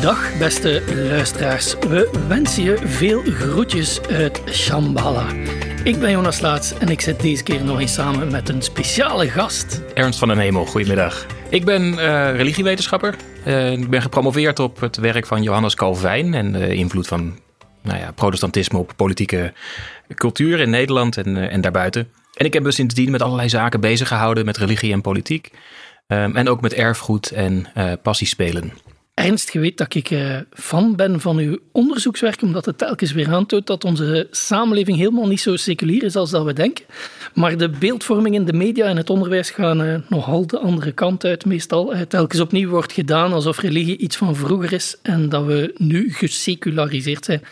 Dag beste luisteraars. We wensen je veel groetjes uit Shambhala. Ik ben Jonas Laats en ik zit deze keer nog eens samen met een speciale gast. Ernst van den Hemel, goedemiddag. Ik ben uh, religiewetenschapper. Uh, ik ben gepromoveerd op het werk van Johannes Calvijn en de invloed van nou ja, protestantisme op politieke cultuur in Nederland en, uh, en daarbuiten. En ik heb me sindsdien met allerlei zaken bezig gehouden met religie en politiek. Um, en ook met erfgoed en passiespelen. Ernst, je weet dat ik uh, fan ben van uw onderzoekswerk, omdat het telkens weer aantoont dat onze samenleving helemaal niet zo seculier is als dat we denken. Maar de beeldvorming in de media en het onderwijs gaan uh, nogal de andere kant uit, meestal. Uh, telkens opnieuw wordt gedaan alsof religie iets van vroeger is en dat we nu geseculariseerd zijn.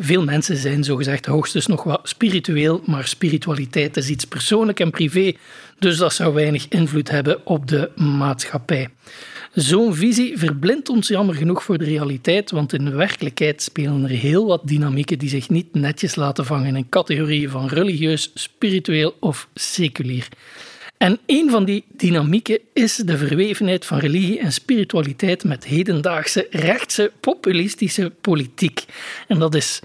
Veel mensen zijn zogezegd hoogstens nog wat spiritueel, maar spiritualiteit is iets persoonlijk en privé, dus dat zou weinig invloed hebben op de maatschappij. Zo'n visie verblindt ons jammer genoeg voor de realiteit, want in werkelijkheid spelen er heel wat dynamieken die zich niet netjes laten vangen in categorieën van religieus, spiritueel of seculier. En een van die dynamieken is de verwevenheid van religie en spiritualiteit met hedendaagse rechtse populistische politiek. En dat is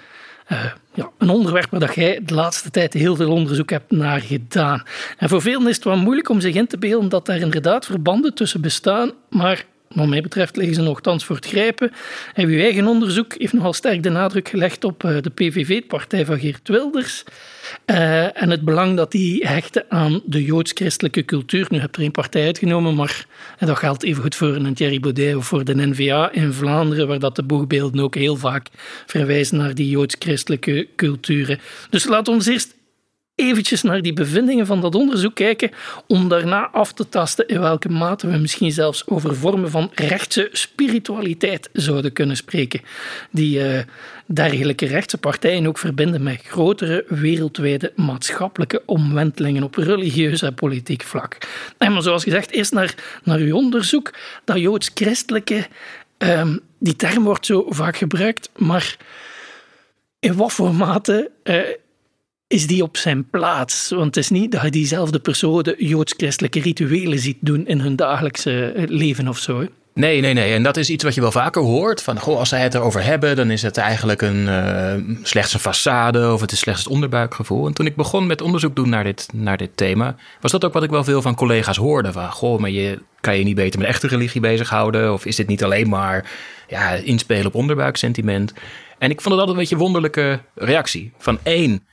uh, ja, een onderwerp waar dat jij de laatste tijd heel veel onderzoek hebt naar gedaan. En voor velen is het wel moeilijk om zich in te beelden dat daar inderdaad verbanden tussen bestaan, maar wat mij betreft liggen ze nogthans voor het grijpen. En uw eigen onderzoek heeft nogal sterk de nadruk gelegd op eh, de PVV, de partij van Geert Wilders. Uh, en het belang dat die hechten aan de joods-christelijke cultuur. Nu heb er één partij uitgenomen, maar dat geldt evengoed voor een Thierry Baudet of voor de NVA in Vlaanderen, waar dat de boegbeelden ook heel vaak verwijzen naar die joods-christelijke culturen. Dus laat ons eerst eventjes naar die bevindingen van dat onderzoek kijken, om daarna af te tasten in welke mate we misschien zelfs over vormen van rechtse spiritualiteit zouden kunnen spreken, die uh, dergelijke rechtse partijen ook verbinden met grotere wereldwijde maatschappelijke omwentelingen op religieus en politiek vlak. En maar zoals gezegd, eerst naar, naar uw onderzoek, dat joods-christelijke, um, die term wordt zo vaak gebruikt, maar in wat voor mate uh, is die op zijn plaats. Want het is niet dat je diezelfde personen joods-christelijke rituelen ziet doen in hun dagelijkse eh, leven of zo. Nee, nee, nee. En dat is iets wat je wel vaker hoort. Van, goh, als zij het erover hebben, dan is het eigenlijk een, uh, slechts een façade of het is slechts het onderbuikgevoel. En toen ik begon met onderzoek doen naar dit, naar dit thema, was dat ook wat ik wel veel van collega's hoorde. Van, goh, maar je kan je niet beter met echte religie bezighouden? Of is dit niet alleen maar ja, inspelen op onderbuiksentiment? En ik vond het altijd een beetje een wonderlijke reactie. Van één,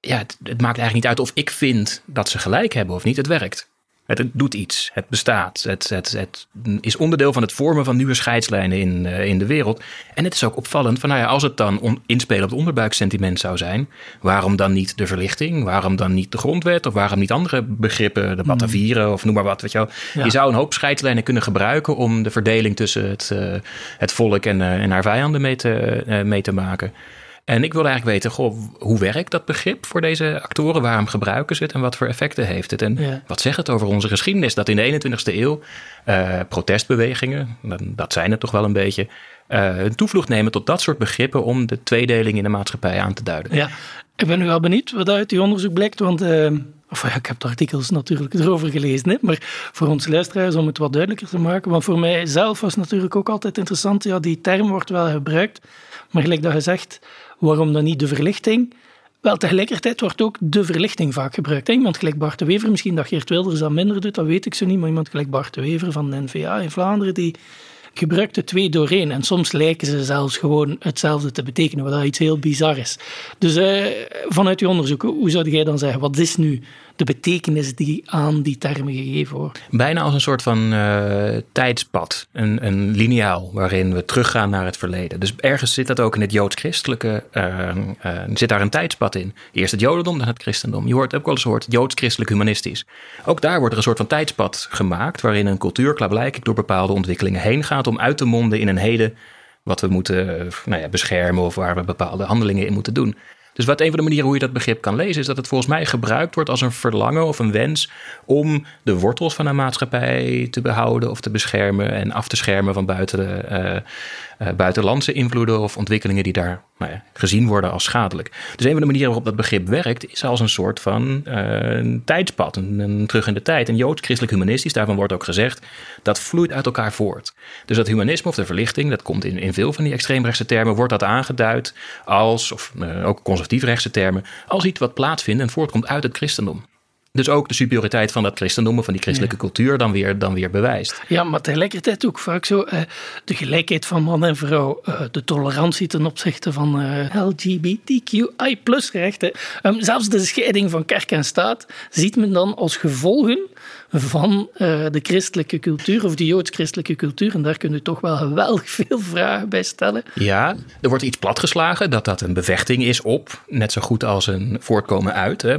ja, het, het, maakt eigenlijk niet uit of ik vind dat ze gelijk hebben of niet. Het werkt. Het, het doet iets. Het bestaat. Het, het, het, is onderdeel van het vormen van nieuwe scheidslijnen in, uh, in de wereld. En het is ook opvallend van, nou ja, als het dan on, inspelen op het onderbuiksentiment zou zijn, waarom dan niet de verlichting? Waarom dan niet de grondwet? Of waarom niet andere begrippen, de Batavieren hmm. of noem maar wat. Weet je, wel. Ja. je zou een hoop scheidslijnen kunnen gebruiken om de verdeling tussen het, uh, het volk en, uh, en haar vijanden mee te, mee te maken. En ik wilde eigenlijk weten, goh, hoe werkt dat begrip voor deze actoren? Waarom gebruiken ze het en wat voor effecten heeft het? En ja. wat zegt het over onze geschiedenis? Dat in de 21ste eeuw uh, protestbewegingen, dat zijn het toch wel een beetje, uh, hun toevlucht nemen tot dat soort begrippen om de tweedeling in de maatschappij aan te duiden. Ja, ik ben nu wel benieuwd wat uit die onderzoek blijkt, want uh, of, ja, ik heb de artikels natuurlijk erover gelezen, hè, maar voor ons luisteraars om het wat duidelijker te maken, want voor mij zelf was natuurlijk ook altijd interessant, ja, die term wordt wel gebruikt, maar gelijk dat je zegt, Waarom dan niet de verlichting? Wel, tegelijkertijd wordt ook de verlichting vaak gebruikt. Iemand gelijk Bart de Wever, misschien dat Geert Wilders dat minder doet, dat weet ik zo niet, maar iemand gelijk Bart de Wever van de NVA in Vlaanderen, die gebruikt de twee doorheen. En soms lijken ze zelfs gewoon hetzelfde te betekenen, wat iets heel bizar is. Dus uh, vanuit je onderzoek, hoe zou jij dan zeggen, wat is nu de betekenis die aan die termen gegeven wordt. Bijna als een soort van uh, tijdspad, een, een lineaal waarin we teruggaan naar het verleden. Dus ergens zit dat ook in het joods-christelijke, uh, uh, zit daar een tijdspad in. Eerst het jodendom, dan het christendom. Je hoort ook wel eens gehoord joods-christelijk humanistisch. Ook daar wordt er een soort van tijdspad gemaakt waarin een cultuur klaarblijkelijk door bepaalde ontwikkelingen heen gaat om uit te monden in een heden wat we moeten nou ja, beschermen of waar we bepaalde handelingen in moeten doen. Dus wat een van de manieren hoe je dat begrip kan lezen, is dat het volgens mij gebruikt wordt als een verlangen of een wens om de wortels van een maatschappij te behouden of te beschermen en af te schermen van buiten, uh, uh, buitenlandse invloeden of ontwikkelingen die daar nou ja, gezien worden als schadelijk. Dus een van de manieren waarop dat begrip werkt, is als een soort van uh, tijdspad, een, een, terug in de tijd. En joods-christelijk humanistisch, daarvan wordt ook gezegd, dat vloeit uit elkaar voort. Dus dat humanisme of de verlichting, dat komt in, in veel van die extreemrechtse termen, wordt dat aangeduid als, of ook conservatiefrechtse termen, als iets wat plaatsvindt en voortkomt uit het christendom. Dus ook de superioriteit van dat christendom van die christelijke ja. cultuur dan weer, dan weer bewijst. Ja, maar tegelijkertijd ook vaak zo uh, de gelijkheid van man en vrouw, uh, de tolerantie ten opzichte van uh, LGBTQI plus rechten. Um, zelfs de scheiding van kerk en staat ziet men dan als gevolgen van de christelijke cultuur of de joods-christelijke cultuur. En daar kun je toch wel geweldig veel vragen bij stellen. Ja, er wordt iets platgeslagen dat dat een bevechting is op, net zo goed als een voortkomen uit. Hè.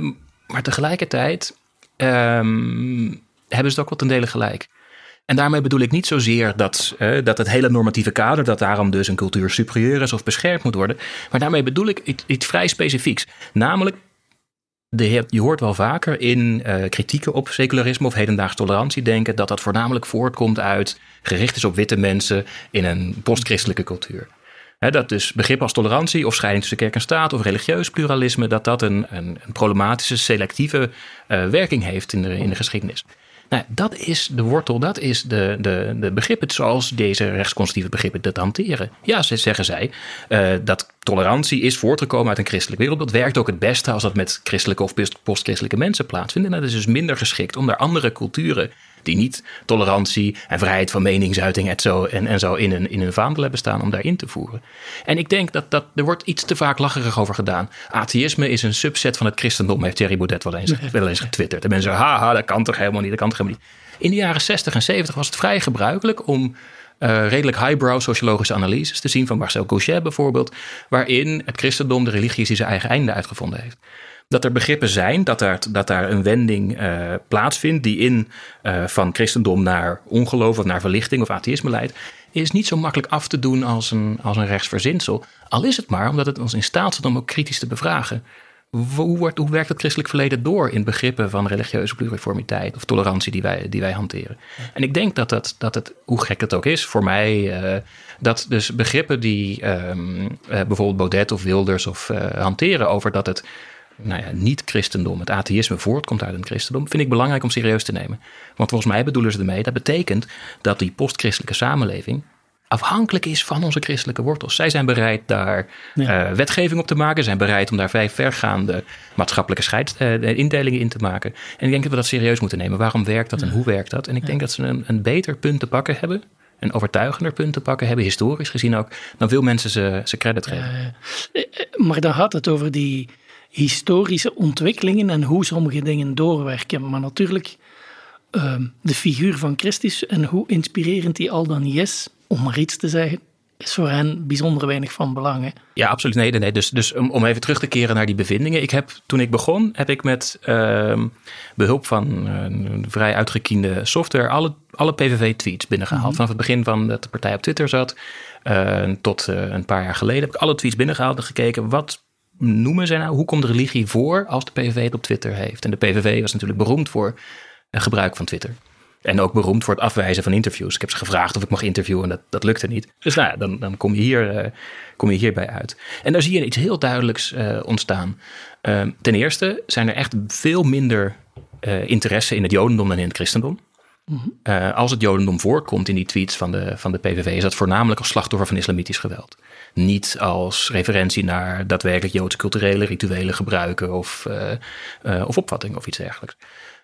Maar tegelijkertijd um, hebben ze het ook wel ten dele gelijk. En daarmee bedoel ik niet zozeer dat, dat het hele normatieve kader, dat daarom dus een cultuur superieur is of beschermd moet worden. Maar daarmee bedoel ik iets, vrij specifieks. Namelijk, de, je hoort wel vaker in uh, kritieken op secularisme of hedendaags tolerantie denken dat dat voornamelijk voortkomt uit gericht is op witte mensen in een postchristelijke cultuur. Dat dus begrip als tolerantie of scheiding tussen kerk en staat of religieus pluralisme, dat dat een, een, een problematische, selectieve uh, werking heeft in de, in de geschiedenis. Nou, dat is de wortel, dat is de, de, de begrippen zoals deze rechtsconservatieve begrippen dat hanteren. Ja, ze zeggen zij uh, dat tolerantie is voortgekomen uit een christelijk wereldbeeld. Werkt ook het beste als dat met christelijke of postchristelijke mensen plaatsvindt. En dat is dus minder geschikt om daar andere culturen die niet tolerantie en vrijheid van meningsuiting en zo, en, en zo in, een, in een vaandel hebben staan om daarin te voeren. En ik denk dat, dat er wordt iets te vaak lacherig over gedaan. Atheïsme is een subset van het christendom, heeft Thierry Baudet wel eens, wel eens getwitterd. En mensen zeggen, haha, dat kan toch helemaal niet, dat kan toch helemaal niet. In de jaren 60 en 70 was het vrij gebruikelijk om uh, redelijk highbrow sociologische analyses te zien van Marcel Gauchet bijvoorbeeld, waarin het christendom de religie die zijn eigen einde uitgevonden heeft dat er begrippen zijn, dat daar, dat daar een wending uh, plaatsvindt die in uh, van christendom naar ongeloof of naar verlichting of atheïsme leidt, is niet zo makkelijk af te doen als een, als een rechtsverzinsel. Al is het maar omdat het ons in staat zet om ook kritisch te bevragen. Hoe, wordt, werkt het christelijk verleden door in begrippen van religieuze pluriformiteit of tolerantie die wij, die wij hanteren? En ik denk dat, dat, dat het, hoe gek het ook is voor mij, uh, dat dus begrippen die um, bijvoorbeeld Baudet of Wilders of hanteren over dat het nou ja, niet-christendom, het atheïsme voortkomt uit een christendom, vind ik belangrijk om serieus te nemen. Want volgens mij bedoelen ze ermee, dat betekent dat die postchristelijke samenleving afhankelijk is van onze christelijke wortels. Zij zijn bereid daar ja. uh, wetgeving op te maken, zijn bereid om daar vrij vergaande maatschappelijke scheids, uh, indelingen in te maken. En ik denk dat we dat serieus moeten nemen. Waarom werkt dat en hoe werkt dat? En ik denk dat ze een, een beter punt te pakken hebben een overtuigender punt te pakken hebben, historisch gezien ook, dan veel mensen ze, ze credit geven. Uh, maar dan gaat het over die historische ontwikkelingen en hoe sommige dingen doorwerken. Maar natuurlijk uh, de figuur van Christus en hoe inspirerend die al dan is, om maar iets te zeggen, is voor hen bijzonder weinig van belang. Hè? Ja, absoluut. Nee, nee. Dus, dus om, om even terug te keren naar die bevindingen. Ik heb, toen ik begon, heb ik met uh, behulp van uh, vrij uitgekiende software alle, alle PVV-tweets binnengehaald. Mm -hmm. Vanaf het begin van dat de partij op Twitter zat uh, tot eh, een paar jaar geleden heb ik alle tweets binnengehaald en gekeken wat noemen zij nou? Hoe komt religie voor als de PVV het op Twitter heeft? En de PVV was natuurlijk beroemd voor het gebruik van Twitter. En ook beroemd voor het afwijzen van interviews. Ik heb ze gevraagd of ik mag interviewen en dat, dat lukte niet. Dus nou ja, dan, dan kom, je hier, uh, kom je hierbij uit. En daar zie je iets heel duidelijks uh, ontstaan. Uh, ten eerste zijn er echt veel minder interesse in het jodendom dan in het christendom. Uh, als het Jodendom voorkomt in die tweets van de, van de PVV, is dat voornamelijk als slachtoffer van islamitisch geweld. Niet als referentie naar daadwerkelijk Joodse culturele rituelen gebruiken of, uh, uh, of opvattingen of iets dergelijks.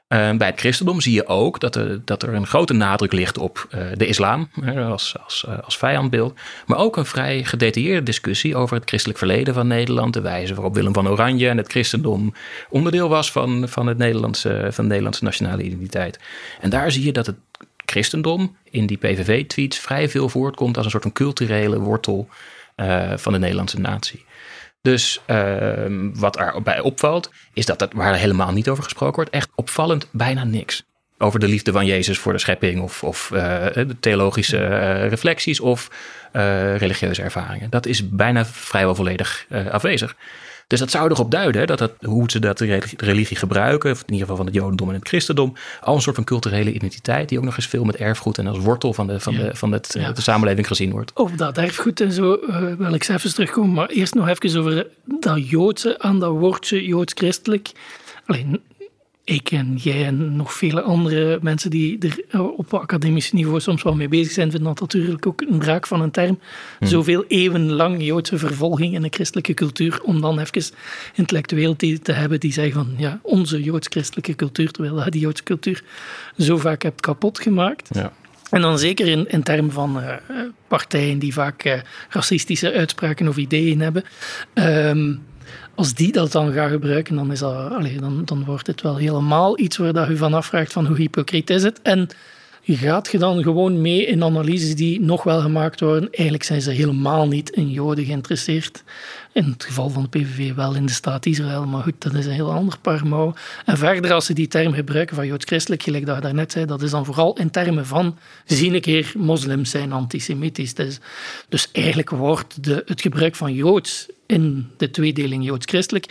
Bij het christendom zie je ook dat er, dat er een grote nadruk ligt op de islam als, als, als vijandbeeld. Maar ook een vrij gedetailleerde discussie over het christelijk verleden van Nederland. De wijze waarop Willem van Oranje en het christendom onderdeel was van, van, het Nederlandse, van de Nederlandse nationale identiteit. En daar zie je dat het christendom in die PVV-tweets vrij veel voortkomt als een soort van culturele wortel uh, van de Nederlandse natie. Dus uh, wat erbij opvalt, is dat dat, waar helemaal niet over gesproken wordt, echt opvallend bijna niks. Over de liefde van Jezus voor de schepping of, of uh, de theologische uh, reflecties of religieuze ervaringen. Dat is bijna vrijwel volledig afwezig. Dus dat zou erop duiden hè, dat het, hoe ze dat de religie gebruiken, of in ieder geval van het Jodendom en het Christendom, al een soort van culturele identiteit die ook nog eens veel met erfgoed en als wortel van de, van de, van het, ja. de samenleving gezien wordt. Over dat erfgoed en zo uh, wil ik even terugkomen, maar eerst nog even over dat Joodse aan dat woordje Joods-christelijk. Alleen, ik en jij en nog vele andere mensen die er eh, op academisch niveau soms wel mee bezig zijn, vinden dat natuurlijk ook een draak van een term. Hmm. Zoveel eeuwen lang Joodse vervolging in de christelijke cultuur, om dan even intellectueel te, te hebben die zeggen van ja, onze Joods-christelijke cultuur, terwijl je die Joodse cultuur zo vaak hebt kapot gemaakt. Ja. En dan zeker in, in termen van uh, partijen die vaak uh, racistische uitspraken of ideeën hebben. Um, als die dat dan gaan gebruiken, dan, is dat, dan, dan wordt het wel helemaal iets waar dat je van afvraagt van hoe hypocriet is het. En gaat je dan gewoon mee in analyses die nog wel gemaakt worden. Eigenlijk zijn ze helemaal niet in Joden geïnteresseerd. In het geval van de PVV wel in de staat Israël, maar goed, dat is een heel ander paar. En verder, als ze die term gebruiken van Joods-christelijk, gelijk dat je daarnet zei, dat is dan vooral in termen van, zie een keer, moslims zijn antisemitisch. Dus, dus eigenlijk wordt de, het gebruik van Joods in de tweedeling Joods-christelijk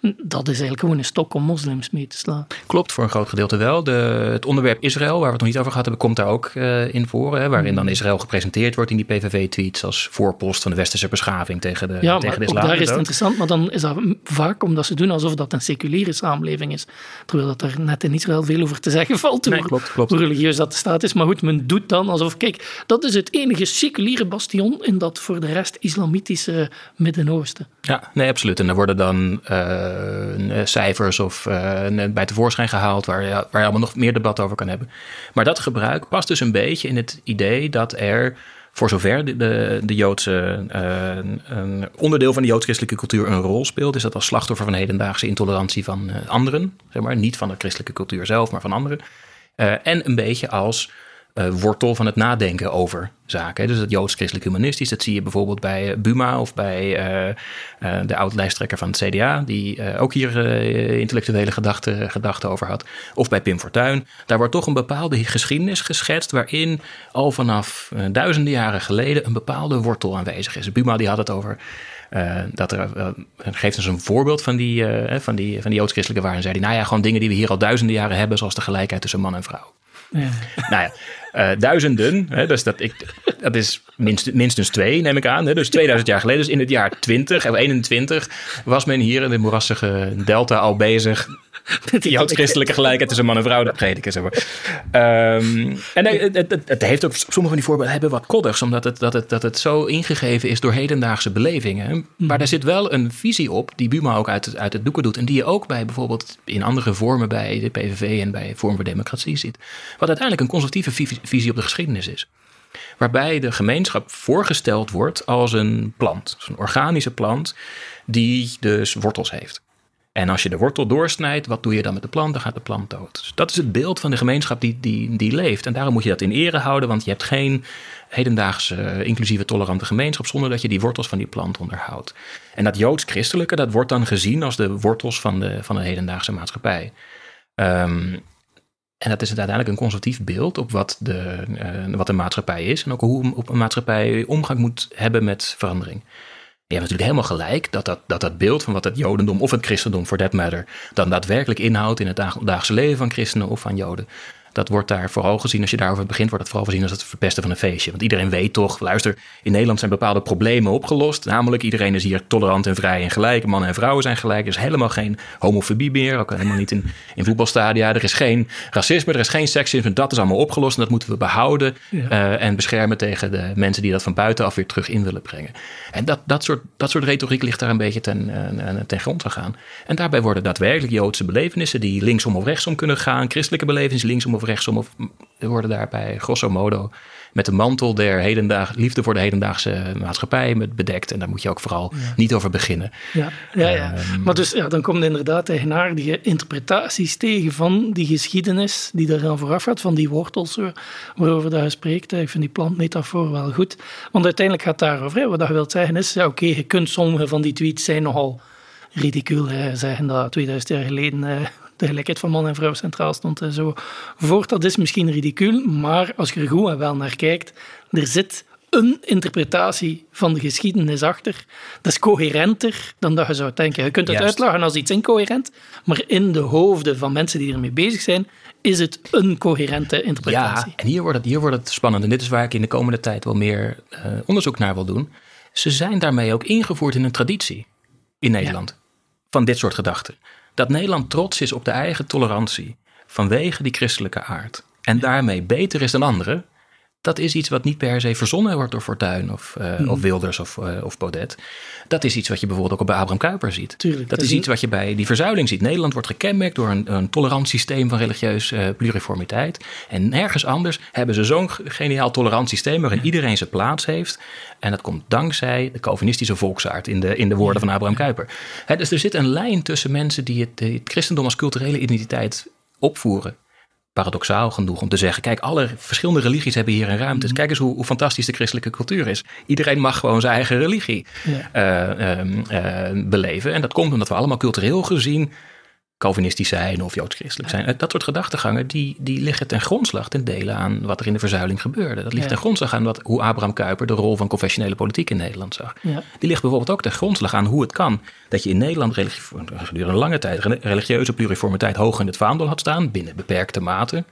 dat is eigenlijk gewoon een stok om moslims mee te slaan. Klopt, voor een groot gedeelte wel. De, het onderwerp Israël, waar we het nog niet over gehad hebben, komt daar ook uh, in voor. Hè, waarin dan mm. Israël gepresenteerd wordt in die PVV-tweets als voorpost van de westerse beschaving tegen de, ja, tegen de islam. daar is het interessant, maar dan is dat vaak omdat ze doen alsof dat een seculiere samenleving is. Terwijl dat er net in Israël veel over te zeggen valt. Nee, klopt, klopt. Hoe religieus dat de staat is. Maar goed, men doet dan alsof, kijk, dat is het enige seculiere bastion in dat voor de rest islamitische Midden-Oosten. Ja, nee, absoluut. En daar worden dan... Uh, cijfers of uh, bij tevoorschijn gehaald, waar je, waar je allemaal nog meer debat over kan hebben. Maar dat gebruik past dus een beetje in het idee dat er, voor zover de, de, Joodse, een onderdeel van de joods-christelijke cultuur een rol speelt, is dat als slachtoffer van hedendaagse intolerantie van anderen, zeg maar, niet van de christelijke cultuur zelf, maar van anderen. en een beetje als uh, wortel van het nadenken over zaken. Dus het joods-christelijk humanistisch, dat zie je bijvoorbeeld bij eh, Buma of bij uh, de oud-lijsttrekker van het CDA, die ook hier intellectuele gedachten gedachte over had. Of bij Pim Fortuyn. Daar wordt toch een bepaalde geschiedenis geschetst waarin al vanaf duizenden jaren geleden een bepaalde wortel aanwezig is. Buma die had het over dat er, uh, geeft dus een voorbeeld van die, van die, van die joods-christelijke waarden. Zei hij, nou ja, gewoon dingen die we hier al duizenden jaren hebben, zoals de gelijkheid tussen man en vrouw. Ja. Nou ja, uh, duizenden, hè, dus dat, ik, dat is minst, minstens twee, neem ik aan. Hè, dus 2000 jaar geleden, dus in het jaar 20 of 21, was men hier in de moerassige delta al bezig die joods-christelijke gelijkheid tussen man en vrouw, dat prediken. Zeg maar. Um, en het, het, het, heeft ook, sommige van die voorbeelden hebben wat koddigs, omdat het, dat, het, dat het zo ingegeven is door hedendaagse belevingen. Maar daar zit wel een visie op, die Buma ook uit, uit het doeken doet. En die je ook bij bijvoorbeeld in andere vormen bij de PVV en bij Vorm voor Democratie ziet. Wat uiteindelijk een conservatieve visie op de geschiedenis is waarbij de gemeenschap voorgesteld wordt als een plant, een organische plant, die dus wortels heeft. En als je de wortel doorsnijdt, wat doe je dan met de plant? Dan gaat de plant dood. Dus dat is het beeld van de gemeenschap die, die, die leeft. En daarom moet je dat in ere houden, want je hebt geen hedendaagse inclusieve tolerante gemeenschap zonder dat je die wortels van die plant onderhoudt. En dat joods-christelijke, dat wordt dan gezien als de wortels van de, van de hedendaagse maatschappij. Um, en dat is uiteindelijk een conservatief beeld op wat de, uh, wat de maatschappij is en ook hoe op een maatschappij omgang moet hebben met verandering. Je hebt natuurlijk helemaal gelijk dat dat, dat dat beeld van wat het Jodendom of het Christendom, for that matter, dan daadwerkelijk inhoudt in het dagelijkse leven van christenen of van Joden dat wordt daar vooral gezien, als je daarover begint, wordt het vooral gezien als het verpesten van een feestje. Want iedereen weet toch, luister, in Nederland zijn bepaalde problemen opgelost. Namelijk, iedereen is hier tolerant en vrij en gelijk. Mannen en vrouwen zijn gelijk. Er is helemaal geen homofobie meer, ook helemaal niet in, in voetbalstadia. Er is geen racisme, er is geen seksisme. Dat is allemaal opgelost en dat moeten we behouden uh, en beschermen tegen de mensen die dat van buitenaf weer terug in willen brengen. En dat, dat, soort, dat soort retoriek ligt daar een beetje ten, uh, ten grond te gaan. En daarbij worden daadwerkelijk Joodse belevenissen die linksom of rechtsom kunnen gaan, christelijke belevenissen linksom of rechtsom of worden daarbij grosso modo met de mantel der hedendaag, liefde voor de hedendaagse maatschappij met bedekt. En daar moet je ook vooral niet over beginnen. Ja, ja, ja. Ehm, maar dus ja, dan komt inderdaad tegen die interpretaties tegen van die geschiedenis die er dan vooraf gaat, van die wortels waarover dat je spreekt. Ik vind die plantmetafoor wel goed. Want uiteindelijk gaat het daarover. Hè. Wat je wilt zeggen is, ja oké, je kunt sommige van die tweets zijn nogal ridicuul zeggen dat 2000 jaar geleden eh, de gelijkheid van man en vrouw centraal stond en zo voort. Dat is misschien ridicuul, maar als je er goed en wel naar kijkt, er zit een interpretatie van de geschiedenis achter. Dat is coherenter dan dat je zou denken. Je kunt het Juist. uitleggen als iets incoherent, maar in de hoofden van mensen die ermee bezig zijn, is het een coherente interpretatie. Ja, en hier wordt, het, hier wordt het spannend. En dit is waar ik in de komende tijd wel meer eh, onderzoek naar wil doen. Ze zijn daarmee ook ingevoerd in een traditie in Nederland. Van dit soort gedachten. Dat Nederland trots is op de eigen tolerantie. Vanwege die christelijke aard. En daarmee beter is dan anderen. Dat is iets wat niet per se verzonnen wordt door Fortuyn of, eh, of Wilders of, eh, of Baudet. Dat is iets wat je bijvoorbeeld ook bij Abraham Kuyper ziet. Tuurlijk, dat dat is iets wat je bij die verzuiling ziet. Nederland wordt gekenmerkt door een, een tolerant systeem van religieus eh, pluriformiteit. En nergens anders hebben ze zo'n geniaal tolerant systeem waarin iedereen zijn plaats heeft. En dat komt dankzij de Calvinistische volksaard in de, in de woorden van Abraham Kuyper. Dus er zit een lijn tussen mensen die het, het christendom als culturele identiteit opvoeren paradoxaal genoeg om te zeggen: kijk, alle verschillende religies hebben hier een ruimte. Dus kijk eens hoe, hoe fantastisch de christelijke cultuur is. Iedereen mag gewoon zijn eigen religie Ja. eh, ehm, eh, beleven. En dat komt omdat we allemaal cultureel gezien Calvinistisch zijn of Joods-christelijk zijn. Eh, Dat soort gedachtegangen die, die liggen ten grondslag ten dele aan wat er in de verzuiling gebeurde. Dat ligt Ja. ten grondslag aan wat, hoe Abraham Kuyper de rol van confessionele politiek in Nederland zag. Ja. Die ligt bijvoorbeeld ook ten grondslag aan hoe het kan dat je in Nederland gedurende lange tijd re- religieuze pluriformiteit hoog in het vaandel had staan, binnen beperkte mate.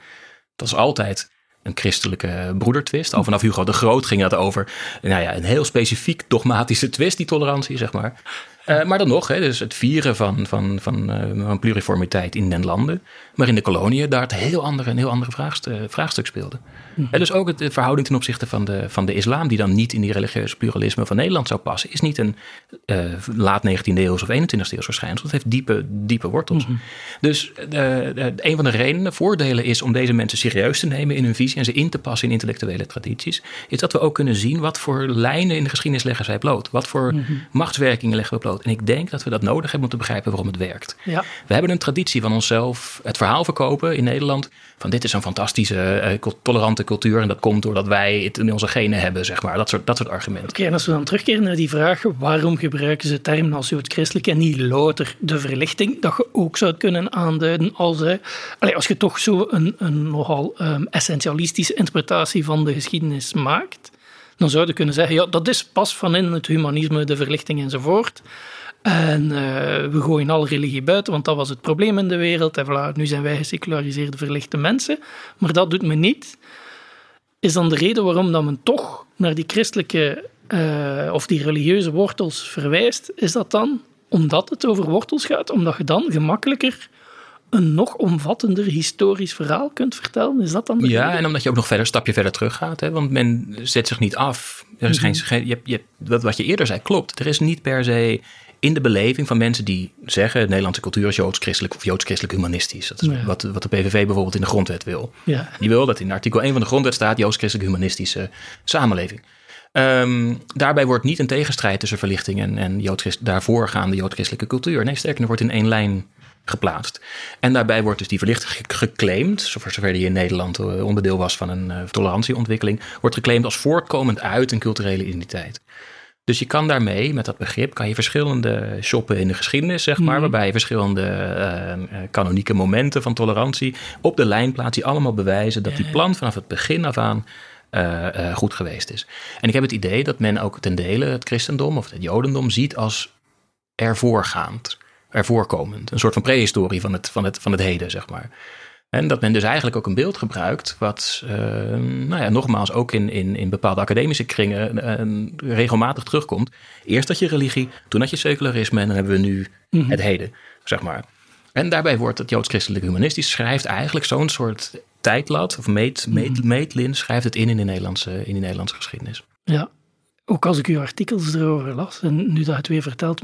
Dat is altijd een christelijke broedertwist. Al vanaf Hugo de Groot ging dat over nou ja, een heel specifiek dogmatische twist, die tolerantie, zeg maar. Eh, maar dan nog, hè, dus het vieren van, van, van, eh, van pluriformiteit in den landen. Maar in de koloniën daar het heel andere, een heel andere vraagstuk, vraagstuk speelde. En dus ook het, de verhouding ten opzichte van de, van de islam, die dan niet in die religieuze pluralisme van Nederland zou passen, is niet een eh, laat 19e eeuws of 21e eeuws verschijnsel. Het heeft diepe, diepe wortels. Dus eh, eh, een van de redenen, voordelen is om deze mensen serieus te nemen in hun visie en ze in te passen in intellectuele tradities, is dat we ook kunnen zien wat voor lijnen in de geschiedenis leggen zij bloot. Wat voor machtswerkingen leggen we bloot. En ik denk dat we dat nodig hebben om te begrijpen waarom het werkt. Ja. We hebben een traditie van onszelf het verhaal verkopen in Nederland. Van dit is een fantastische, cul- tolerante cultuur. En dat komt doordat wij het in onze genen hebben, zeg maar. Dat soort, dat soort argumenten. Oké, en als we dan terugkeren naar die vraag, waarom gebruiken ze termen als joods-christelijk en niet louter de verlichting, dat je ook zou kunnen aanduiden als, allee, als je toch zo een, een nogal ehm, essentialistische interpretatie van de geschiedenis maakt, dan zou je kunnen zeggen, ja, dat is pas van in het humanisme, de verlichting enzovoort. En eh, we gooien alle religie buiten, want dat was het probleem in de wereld. En voilà, nu zijn wij geseculariseerde, verlichte mensen. Maar dat doet men niet is dan de reden waarom dat men toch naar die christelijke eh, of die religieuze wortels verwijst, is dat dan omdat het over wortels gaat, omdat je dan gemakkelijker een nog omvattender historisch verhaal kunt vertellen? Is dat dan de Ja, en omdat je ook nog verder een stapje verder terug gaat. Hè? Want men zet zich niet af. Er is geen, geen, je, hebt- je, wat, wat je eerder zei klopt. Er is niet per se in de beleving van mensen die zeggen... de Nederlandse cultuur is joods-christelijk of joods-christelijk humanistisch. Dat is Ja. wat, wat de PVV bijvoorbeeld in de grondwet wil. Ja. Die wil dat in artikel 1 van de grondwet staat... joods-christelijk humanistische samenleving. Ehm, daarbij wordt niet een tegenstrijd tussen verlichting en, en joods daarvoorgaande joods-christelijke cultuur. Nee, sterker, er wordt in één lijn geplaatst. En daarbij wordt dus die verlichting ge- geclaimd, zover zover die in Nederland eh, onderdeel was van een eh, tolerantieontwikkeling, wordt geclaimd als voortkomend uit een culturele identiteit. Dus je kan daarmee, met dat begrip, kan je verschillende shoppen in de geschiedenis, zeg maar, waarbij je verschillende eh, kanonieke momenten van tolerantie op de lijn plaatst, die allemaal bewijzen dat die plan vanaf het begin af aan goed geweest is. En ik heb het idee dat men ook ten dele het christendom of het jodendom ziet als ervoorgaand, ervoorkomend. Een soort van prehistorie van het, van het, van het heden, zeg maar. En dat men dus eigenlijk ook een beeld gebruikt, wat eh, nou ja, nogmaals ook in, in, in bepaalde academische kringen eh, regelmatig terugkomt. Eerst had je religie, toen had je secularisme en dan hebben we nu het heden, zeg maar. En daarbij wordt het joods-christelijk humanistisch schrijft eigenlijk zo'n soort tijdlat of meet, meet, meetlin, schrijft het in in de Nederlandse, in de Nederlandse geschiedenis. ja. Ook als ik uw artikels erover las, en nu dat het weer vertelt,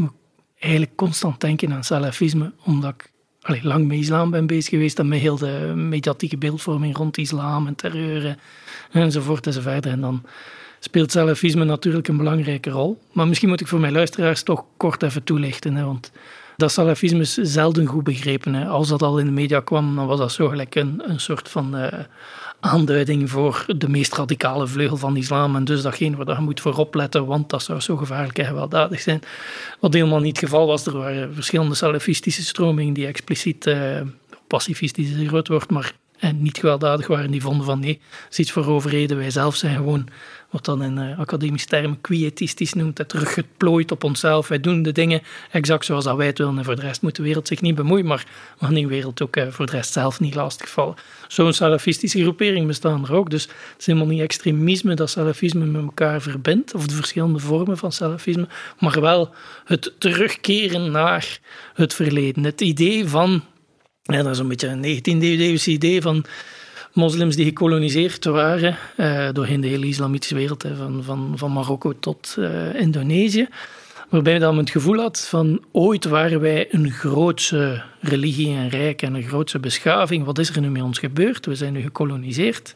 eigenlijk constant denken aan salafisme, omdat ik allee, lang met islam ben bezig geweest en met heel de mediatieke beeldvorming rond islam en terreur enzovoort enzovoort. En dan speelt salafisme natuurlijk een belangrijke rol. Maar misschien moet ik voor mijn luisteraars toch kort even toelichten, hè, want dat salafisme is zelden goed begrepen. Hè. Als dat al in de media kwam, dan was dat zo gelijk een, een soort van eh, aanduiding voor de meest radicale vleugel van islam. En dus datgene waar je moet voor opletten, want dat zou zo gevaarlijk en gewelddadig zijn. Wat helemaal niet het geval was. Er waren verschillende salafistische stromingen die expliciet, eh, pacifistisch groot woord, maar en niet gewelddadig waren, die vonden van nee, dat is iets voor overheden. Wij zelf zijn gewoon, wat dan in uh, academische termen quietistisch noemt, het teruggeplooid op onszelf. Wij doen de dingen exact zoals wij het willen en voor de rest moet de wereld zich niet bemoeien, maar gaan die wereld ook uh, voor de rest zelf niet lastigvallen. Zo'n salafistische groepering bestaan er ook, dus het is helemaal niet extremisme dat salafisme met elkaar verbindt, of de verschillende vormen van salafisme, maar wel het terugkeren naar het verleden. Het idee van ja, dat is een beetje een 19e-eeuwse idee van moslims die gekoloniseerd waren uh, doorheen de hele islamitische wereld, hè, van, van, van Marokko tot uh, Indonesië. Waarbij dan het gevoel had van ooit waren wij een grootse religie en rijk en een grootse beschaving. Wat is er nu met ons gebeurd? We zijn nu gekoloniseerd.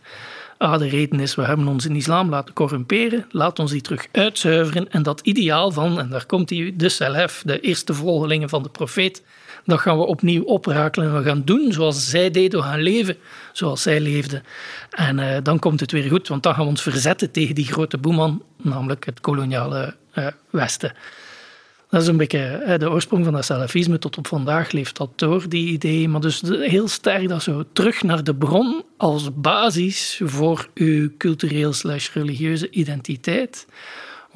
Ah, de reden is, we hebben ons in islam laten corrumperen. Laat ons die terug uitzuiveren. En dat ideaal van, en daar komt hij, de Salaf, de eerste volgelingen van de profeet, dat gaan we opnieuw oprakelen en we gaan doen zoals zij deden, we gaan leven zoals zij leefden. En uh, dan komt het weer goed, want dan gaan we ons verzetten tegen die grote boeman, namelijk het koloniale uh, Westen. Dat is een beetje uh, de oorsprong van dat salafisme. Tot op vandaag leeft dat door, die idee. Maar dus heel sterk dat zo terug naar de bron als basis voor uw cultureel slash religieuze identiteit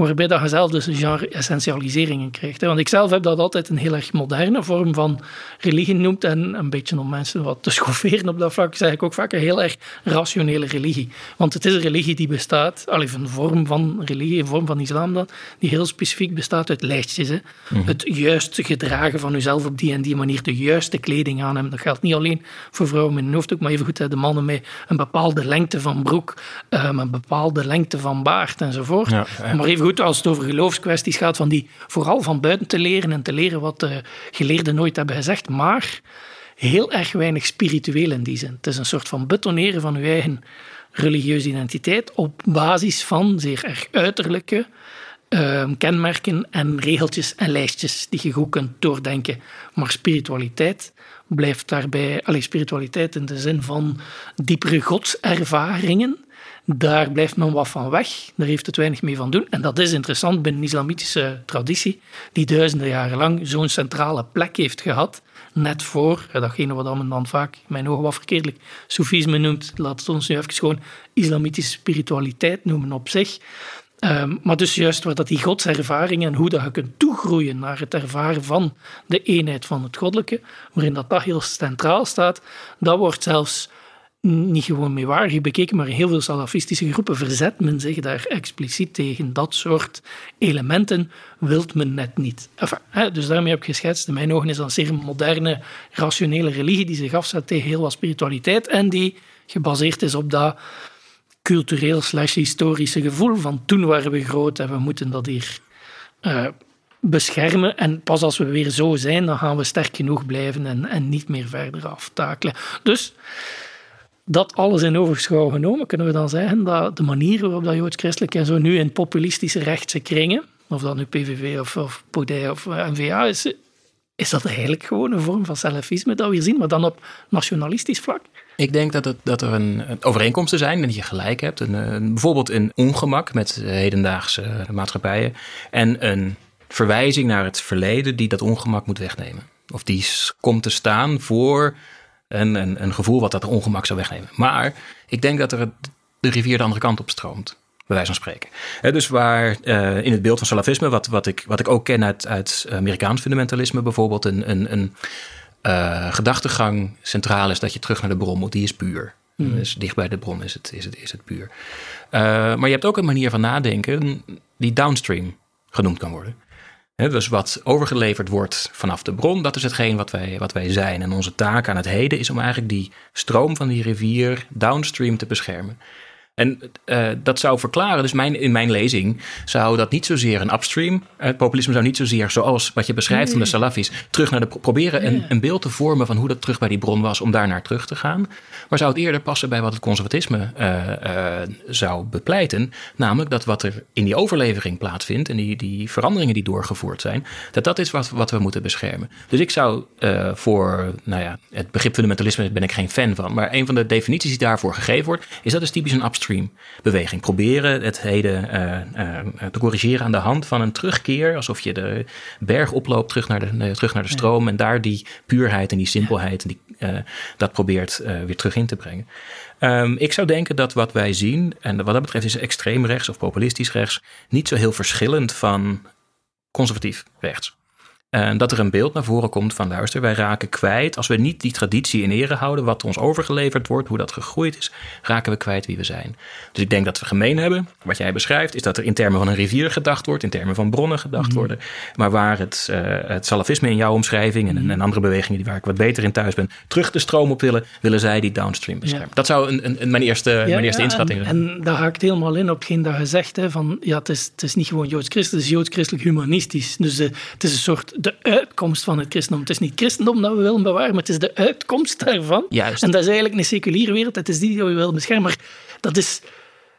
waarbij dat je zelf dus een genre essentialiseringen krijgt. Want ik zelf heb dat altijd een heel erg moderne vorm van religie genoemd en een beetje om mensen wat te schofferen op dat vlak, zeg ik ook vaak een heel erg rationele religie. Want het is een religie die bestaat, al even een vorm van religie, een vorm van islam dan, die heel specifiek bestaat uit lijstjes. Hè. Mhm. Het juist gedragen van jezelf op die en die manier, de juiste kleding aan hebben. Dat geldt niet alleen voor vrouwen met een hoofddoek, maar evengoed de mannen met een bepaalde lengte van broek, um, een bepaalde lengte van baard enzovoort. Ja, ja. Maar evengoed als het over geloofskwesties gaat, van die vooral van buiten te leren en te leren wat de geleerden nooit hebben gezegd, maar heel erg weinig spiritueel in die zin. Het is een soort van betoneren van uw eigen religieuze identiteit op basis van zeer erg uiterlijke uh, kenmerken en regeltjes en lijstjes die je goed kunt doordenken. Maar spiritualiteit blijft daarbij, alleen spiritualiteit in de zin van diepere godservaringen daar blijft men wat van weg. Daar heeft het weinig mee van doen. En dat is interessant binnen de islamitische traditie, die duizenden jaren lang zo'n centrale plek heeft gehad. Net voor datgene wat men dan vaak, mijn ogen wat verkeerdelijk, soefisme noemt. Laat het ons nu even gewoon islamitische spiritualiteit noemen op zich. Um, maar dus juist waar dat die godservaring en hoe dat je kunt toegroeien naar het ervaren van de eenheid van het goddelijke, waarin dat, dat heel centraal staat, dat wordt zelfs niet gewoon meewarig bekeken, maar heel veel salafistische groepen verzet men zich daar expliciet tegen. Dat soort elementen wilt men net niet. Hè, dus daarmee heb ik geschetst, in mijn ogen is dat een zeer moderne, rationele religie die zich afzet tegen heel wat spiritualiteit en die gebaseerd is op dat cultureel slash historische gevoel van toen waren we groot en we moeten dat hier uh, beschermen. En pas als we weer zo zijn, dan gaan we sterk genoeg blijven en, en niet meer verder aftakelen. Dus dat alles in overschouw genomen, kunnen we dan zeggen dat de manier waarop dat joods-christelijk en zo nu in populistische rechtse kringen, of dat nu PVV of, of of uh, N-VA is, is dat eigenlijk gewoon een vorm van salafisme dat we hier zien, maar dan op nationalistisch vlak? Ik denk dat, het, dat er een, een overeenkomsten zijn en dat je gelijk hebt. Een, een, bijvoorbeeld een ongemak met hedendaagse maatschappijen en een verwijzing naar het verleden die dat ongemak moet wegnemen. Of die komt te staan voor een, een, een gevoel wat dat ongemak zou wegnemen. Maar ik denk dat er de rivier de andere kant op stroomt bij wijze van spreken. dus waar uh, in het beeld van salafisme, wat, wat, ik, wat ik ook ken uit, uit Amerikaans fundamentalisme bijvoorbeeld, een, een, een uh, gedachtegang centraal is dat je terug naar de bron moet, die is puur. Mm. Dus dicht bij de bron is het, is het, is het puur. Uh, maar je hebt ook een manier van nadenken die downstream genoemd kan worden dus wat overgeleverd wordt vanaf de bron, dat is hetgeen wat wij, wat wij zijn. En onze taak aan het heden is om eigenlijk die stroom van die rivier downstream te beschermen. En uh, dat zou verklaren, dus mijn, in mijn lezing zou dat niet zozeer een upstream, het populisme zou niet zozeer zoals wat je beschrijft van de Salafis, terug naar de, proberen een, een, beeld te vormen van hoe dat terug bij die bron was om daar naar terug te gaan. Maar zou het eerder passen bij wat het conservatisme uh, uh, zou bepleiten, namelijk dat wat er in die overlevering plaatsvindt en die, die veranderingen die doorgevoerd zijn, dat dat is wat, wat we moeten beschermen. Dus ik zou voor, nou ja, het begrip fundamentalisme ben ik geen fan van, maar een van de definities die daarvoor gegeven wordt, is dat is typisch een upstream beweging. Proberen het heden te corrigeren aan de hand van een terugkeer. Alsof je de berg oploopt terug naar de, terug naar de stroom. En daar die puurheid en die simpelheid, en die, dat probeert weer terug in te brengen. Um, ik zou denken dat wat wij zien, en wat dat betreft is extreem rechts of populistisch rechts, niet zo heel verschillend van conservatief rechts. En dat er een beeld naar voren komt van luister, wij raken kwijt. Als we niet die traditie in ere houden, wat ons overgeleverd wordt, hoe dat gegroeid is, raken we kwijt wie we zijn. Dus ik denk dat we gemeen hebben, wat jij beschrijft, is dat er in termen van een rivier gedacht wordt, in termen van bronnen gedacht mhm. worden. Maar waar het, uh, het salafisme in jouw omschrijving en, mhm. en, andere bewegingen die waar ik wat beter in thuis ben, terug de stroom op willen, willen zij die downstream beschermen. Dat zou een, een, mijn eerste, mijn eerste inschatting zijn. En, daar haakt helemaal in op hetgeen dat je zegt, hè, van ja, het is, het is niet gewoon joods-christelijk, het is joods-christelijk humanistisch. Dus uh, het is een soort de uitkomst van het christendom. Het is niet christendom dat we willen bewaren, maar het is de uitkomst daarvan. Juist. En dat is eigenlijk een seculiere wereld, het is die die we willen beschermen. Maar dat is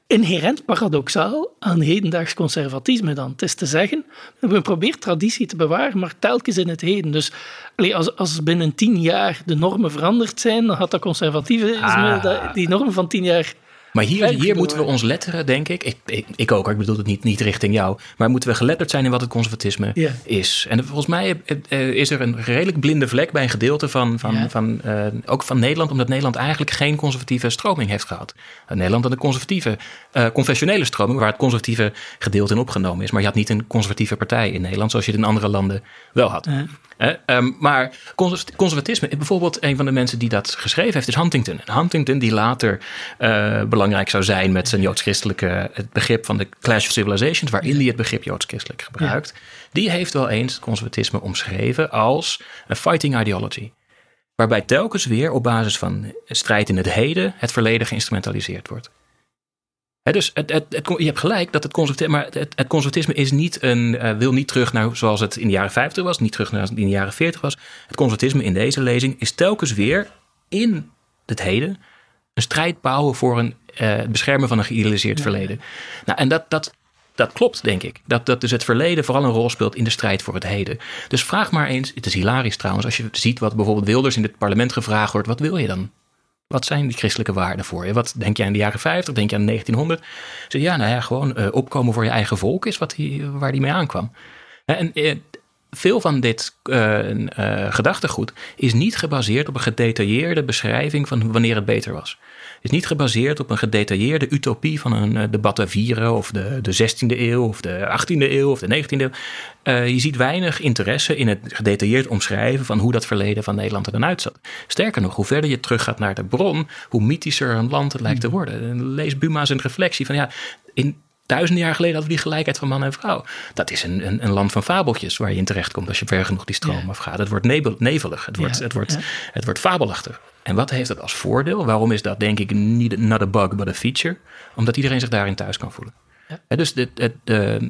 inherent paradoxaal aan hedendaags conservatisme dan. Het is te zeggen, we proberen traditie te bewaren, maar telkens in het heden. Dus als, als binnen tien jaar de normen veranderd zijn, dan gaat dat conservatisme, ah. die normen van tien jaar maar hier, hier moeten we ons letteren, denk ik. Ik, ik, ik ook, ik bedoel het niet, niet richting jou. Maar moeten we geletterd zijn in wat het conservatisme is. En volgens mij eh, eh, is er een redelijk blinde vlek bij een gedeelte van, van, van uh, ook van Nederland. Omdat Nederland eigenlijk geen conservatieve stroming heeft gehad. Nederland had een conservatieve, uh, confessionele stroming. Waar het conservatieve gedeelte in opgenomen is. Maar je had niet een conservatieve partij in Nederland. Zoals je het in andere landen wel had. Um, maar conservatisme, bijvoorbeeld een van de mensen die dat geschreven heeft, is Huntington. Huntington, die later uh, belangrijk zou zijn met zijn joods-christelijke, het begrip van de Clash of Civilizations, waarin hij het begrip joods-christelijk gebruikt, die heeft wel eens conservatisme omschreven als een fighting ideology. Waarbij telkens weer op basis van strijd in het heden het verleden geïnstrumentaliseerd wordt dus het, het, je hebt gelijk dat het conservatisme, maar het, het conservatisme is niet een, uh, wil niet terug naar zoals het in de jaren 50 was, niet terug naar in de jaren 40 was. Het conservatisme in deze lezing is telkens weer in het heden een strijd bouwen voor een uh, beschermen van een geïdealiseerd verleden. Nou, en dat, dat, dat klopt, denk ik. Dat, dat dus het verleden vooral een rol speelt in de strijd voor het heden. Dus vraag maar eens, het is hilarisch trouwens, als je ziet wat bijvoorbeeld Wilders in het parlement gevraagd wordt, wat wil je dan? Wat zijn die christelijke waarden voor je? Wat denk je aan de jaren 50? Denk je aan 1900? Zeg ja, nou ja, gewoon uh, opkomen voor je eigen volk is wat die, waar die mee aankwam. En uh, veel van dit uh, gedachtegoed is niet gebaseerd op een gedetailleerde beschrijving van wanneer het beter was is niet gebaseerd op een gedetailleerde utopie van een, eh, de Batavieren of de, de 16e eeuw of de 18e eeuw of de 19e eeuw. Uh, je ziet weinig interesse in het gedetailleerd omschrijven van hoe dat verleden van Nederland er dan uitzat. Sterker nog, hoe verder je teruggaat naar de bron, hoe mythischer een land het lijkt te worden. Lees Buma's een reflectie van ja, in duizenden jaar geleden hadden we die gelijkheid van man en vrouw. Dat is een, een, een land van fabeltjes waar je in terecht komt als je ver genoeg die stroom afgaat. Het wordt nevelig, het wordt, het, wordt, het wordt fabelachtig. En wat heeft dat als voordeel? Waarom is dat denk ik niet not a bug, but a feature? Omdat iedereen zich daarin thuis kan voelen. Dus het, het,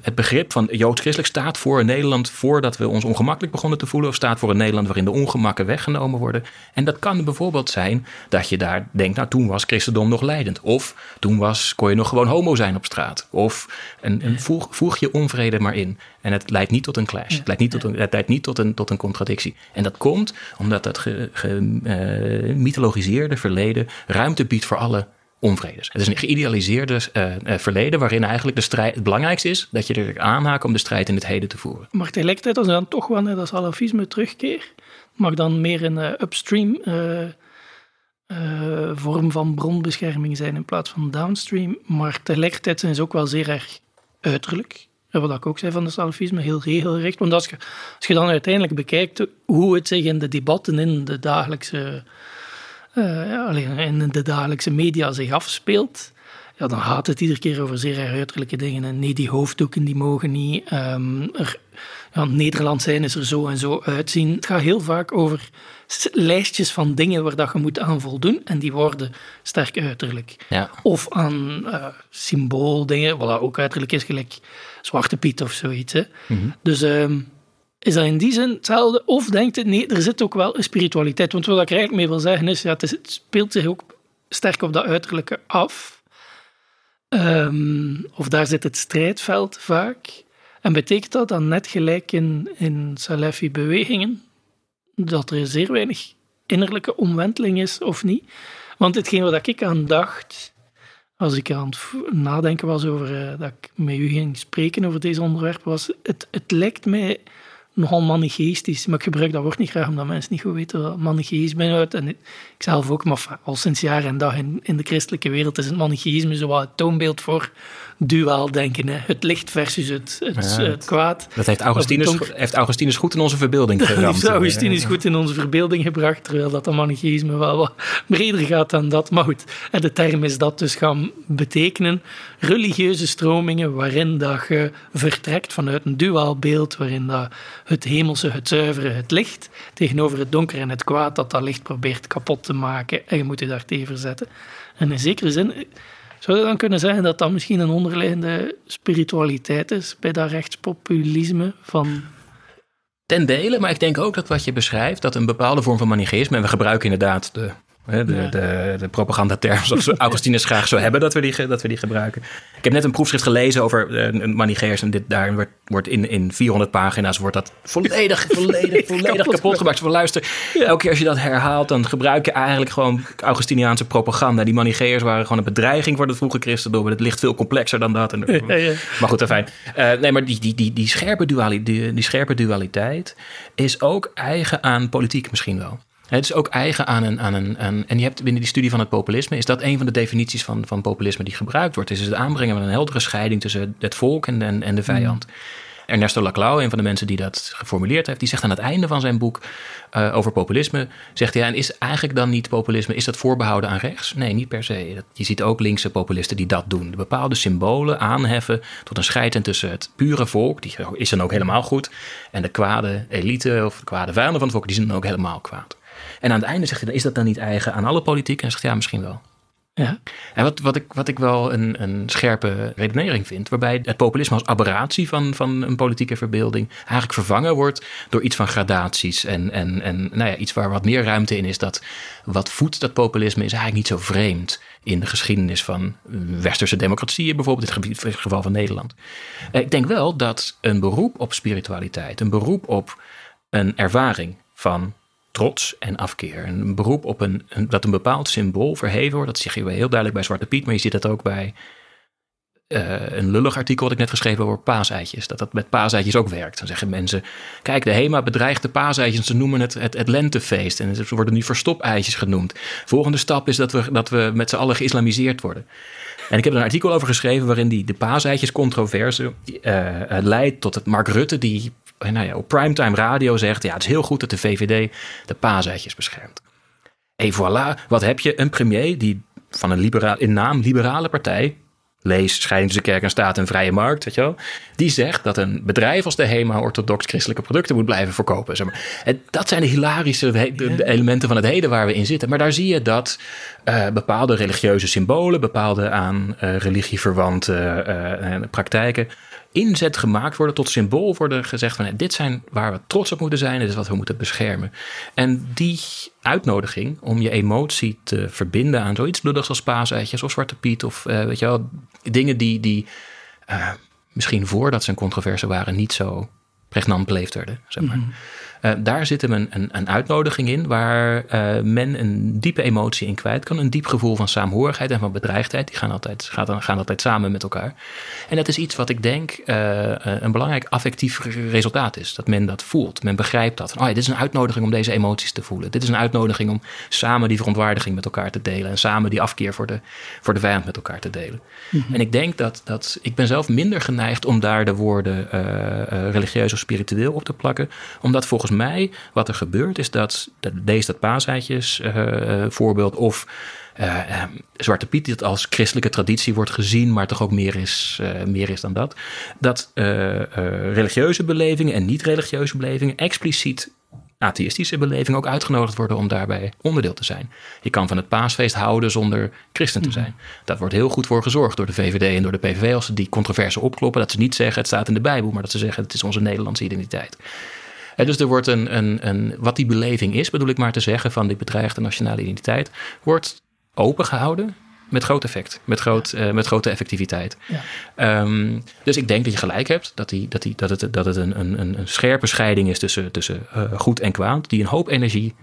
het, begrip van joods-christelijk staat voor een Nederland voordat we ons ongemakkelijk begonnen te voelen, of staat voor een Nederland waarin de ongemakken weggenomen worden. En dat kan bijvoorbeeld zijn dat je daar denkt, nou toen was christendom nog leidend. Of toen was, kon je nog gewoon homo zijn op straat. Of een, voeg, je onvrede maar in. En het leidt niet tot een clash. Het, leidt niet tot een, het leidt niet tot een, tot een contradictie. En dat komt omdat dat gemythologiseerde ge, uh, verleden ruimte biedt voor alle Het is een geïdealiseerde uh, verleden waarin eigenlijk de strijd, het belangrijkste is dat je er aanhaakt om de strijd in het heden te voeren. Maar tegelijkertijd, als je dan toch wel naar dat salafisme terugkeer, mag dan meer een uh, upstream vorm van bronbescherming zijn in plaats van downstream. Maar tegelijkertijd zijn ze ook wel zeer erg uiterlijk. Wat ik ook zei van de salafisme, heel regelrecht. Want als je, als je dan uiteindelijk bekijkt hoe het zich in de debatten in de dagelijkse uh, alleen in de dagelijkse media zich afspeelt, ja, dan gaat het iedere keer over zeer uiterlijke dingen. En nee, die hoofddoeken die mogen niet. Um, er, ja, Nederland zijn is er zo en zo uitzien. Het gaat heel vaak over lijstjes van dingen waar dat je moet aan voldoen. En die worden sterk uiterlijk. Ja. Of aan uh, symbooldingen, wat ook uiterlijk is, gelijk Zwarte Piet of zoiets. Hè. Mm -hmm. Dus... Um, is dat in die zin hetzelfde? Of denkt het, nee, er zit ook wel een spiritualiteit. Want wat ik er eigenlijk mee wil zeggen is, ja, het, speelt zich ook sterk op dat uiterlijke af. Um, of daar zit het strijdveld vaak. En betekent dat dan net gelijk in, in Salafi-bewegingen, dat er zeer weinig innerlijke omwenteling is, of niet? Want hetgeen wat ik aan dacht, als ik aan het nadenken was over dat ik met u ging spreken over deze onderwerp, was het, het lijkt mij nogal manicheïstisch. Maar ik gebruik dat woord niet graag, omdat mensen niet goed weten wat manicheïsme inhoudt. En ik zelf ook, maar al sinds jaar en dag in, in de christelijke wereld is het manicheïsme zo het toonbeeld voor duaal denken. Hè. Het licht versus het, het, het kwaad. Dat heeft Augustinus, heeft Augustinus goed in onze verbeelding gebracht. Dat heeft Augustinus goed in onze verbeelding gebracht, terwijl dat de manicheïsme wel wat breder gaat dan dat. Maar goed, en de term is dat dus gaan betekenen religieuze stromingen waarin dat je vertrekt vanuit een duaal beeld, waarin dat het hemelse, het zuivere, het licht, tegenover het donker en het kwaad, dat dat licht probeert kapot te maken en je moet je daar tegen verzetten. En in zekere zin zou je dan kunnen zeggen dat dat misschien een onderliggende spiritualiteit is bij dat rechtspopulisme van... Ten dele, maar ik denk ook dat wat je beschrijft, dat een bepaalde vorm van manicheïsme, en we gebruiken inderdaad de de, de, de propagandaterm zoals Augustinus graag zou hebben dat we, die, dat we die gebruiken. Ik heb net een proefschrift gelezen over uh, Manicheërs en dit, daar wordt, wordt in, in 400 pagina's wordt dat volledig, volledig, volledig kapot, gemaakt. Van luister, elke keer als je dat herhaalt, dan gebruik je eigenlijk gewoon Augustiniaanse propaganda. Die Manicheërs waren gewoon een bedreiging voor het vroege christendom. Het ligt veel complexer dan dat. En, maar goed, fijn. Uh, nee, maar die, die, die, die, scherpe dualiteit, die, die scherpe dualiteit is ook eigen aan politiek misschien wel. Het is ook eigen aan een, aan een, En je hebt binnen die studie van het populisme, is dat een van de definities van, van populisme die gebruikt wordt. Is het aanbrengen van een heldere scheiding tussen het volk en, en, en de vijand. Mm. Ernesto Laclau, een van de mensen die dat geformuleerd heeft, die zegt aan het einde van zijn boek uh, over populisme, zegt hij, en is eigenlijk dan niet populisme, is dat voorbehouden aan rechts? Nee, niet per se. Je ziet ook linkse populisten die dat doen. Bepaalde symbolen aanheffen tot een scheiding tussen het pure volk, die is dan ook helemaal goed, en de kwade elite of de kwade vijanden van het volk, die zijn dan ook helemaal kwaad. En aan het einde zegt hij, is dat dan niet eigen aan alle politiek? En hij zegt, ja, misschien wel. Ja. En wat, wat, ik, wat ik wel een, een scherpe redenering vind, waarbij het populisme als aberratie van, van een politieke verbeelding eigenlijk vervangen wordt door iets van gradaties. En, en, en nou ja, iets waar wat meer ruimte in is. Dat wat voedt dat populisme is eigenlijk niet zo vreemd in de geschiedenis van westerse democratieën, bijvoorbeeld in het geval van Nederland. Eh, ik denk wel dat een beroep op spiritualiteit, een beroep op een ervaring van trots en afkeer. Een beroep op een, dat een bepaald symbool verheven wordt. Dat zeg je heel duidelijk bij Zwarte Piet, maar je ziet dat ook bij uh, een lullig artikel wat ik net geschreven over paaseitjes. Dat dat met paaseitjes ook werkt. Dan zeggen mensen, kijk de HEMA bedreigt de paaseitjes. Ze noemen het, het het lentefeest. En ze worden nu verstopeitjes genoemd. Volgende stap is dat we, dat we met z'n allen geïslamiseerd worden. En ik heb er een artikel over geschreven waarin die, de paaseitjes controverse uh, leidt tot het Mark Rutte die nou ja, op primetime radio zegt: ja, het is heel goed dat de VVD de paaseitjes beschermt. En voilà, wat heb je? Een premier die van een liberaal, in naam liberale partij, lees scheiding tussen kerk en staat en vrije markt, weet je wel, die zegt dat een bedrijf als de HEMA orthodox christelijke producten moet blijven verkopen. Zeg maar. En dat zijn de hilarische de, elementen van het heden waar we in zitten. Maar daar zie je dat uh, bepaalde religieuze symbolen, bepaalde aan uh, religie verwante uh, praktijken inzet gemaakt worden, tot symbool worden gezegd van dit zijn waar we trots op moeten zijn, dit is wat we moeten beschermen. En die uitnodiging om je emotie te verbinden aan zoiets bloedigs als paaseitjes of Zwarte Piet of uh, weet je wel, dingen die, die uh, misschien voordat ze een controverse waren niet zo pregnant beleefd werden. Zeg maar. Mhm. Uh, daar zit hem een, een, een, uitnodiging in waar uh, men een diepe emotie in kwijt kan. Een diep gevoel van saamhorigheid en van bedreigdheid. Die gaan altijd, gaan, gaan altijd samen met elkaar. En dat is iets wat ik denk uh, een belangrijk affectief resultaat is. Dat men dat voelt. Men begrijpt dat. Oh ja, dit is een uitnodiging om deze emoties te voelen. Dit is een uitnodiging om samen die verontwaardiging met elkaar te delen. En samen die afkeer voor de, voor de vijand met elkaar te delen. Mhm. En ik denk dat, dat ik ben zelf minder geneigd om daar de woorden religieus of spiritueel op te plakken. Omdat volgens mij wat er gebeurt is dat, dat lees dat paaseitjes uh, voorbeeld of uh, Zwarte Piet dat als christelijke traditie wordt gezien, maar toch ook meer is, uh, meer is dan dat. Dat religieuze belevingen en niet-religieuze belevingen expliciet atheïstische belevingen ook uitgenodigd worden om daarbij onderdeel te zijn. Je kan van het paasfeest houden zonder christen te mhm. zijn. Dat wordt heel goed voor gezorgd door de VVD en door de PVV als ze die controverse opkloppen. Dat ze niet zeggen het staat in de Bijbel, maar dat ze zeggen het is onze Nederlandse identiteit dus er wordt een, een, een, wat die beleving is, bedoel ik maar te zeggen, van die bedreigde nationale identiteit, wordt opengehouden met groot effect, met, groot, uh, met grote effectiviteit. Ja. Um, dus ik denk dat je gelijk hebt, dat, die, dat, die, dat het, dat het een, een, een scherpe scheiding is tussen, tussen uh, goed en kwaad, die een hoop energie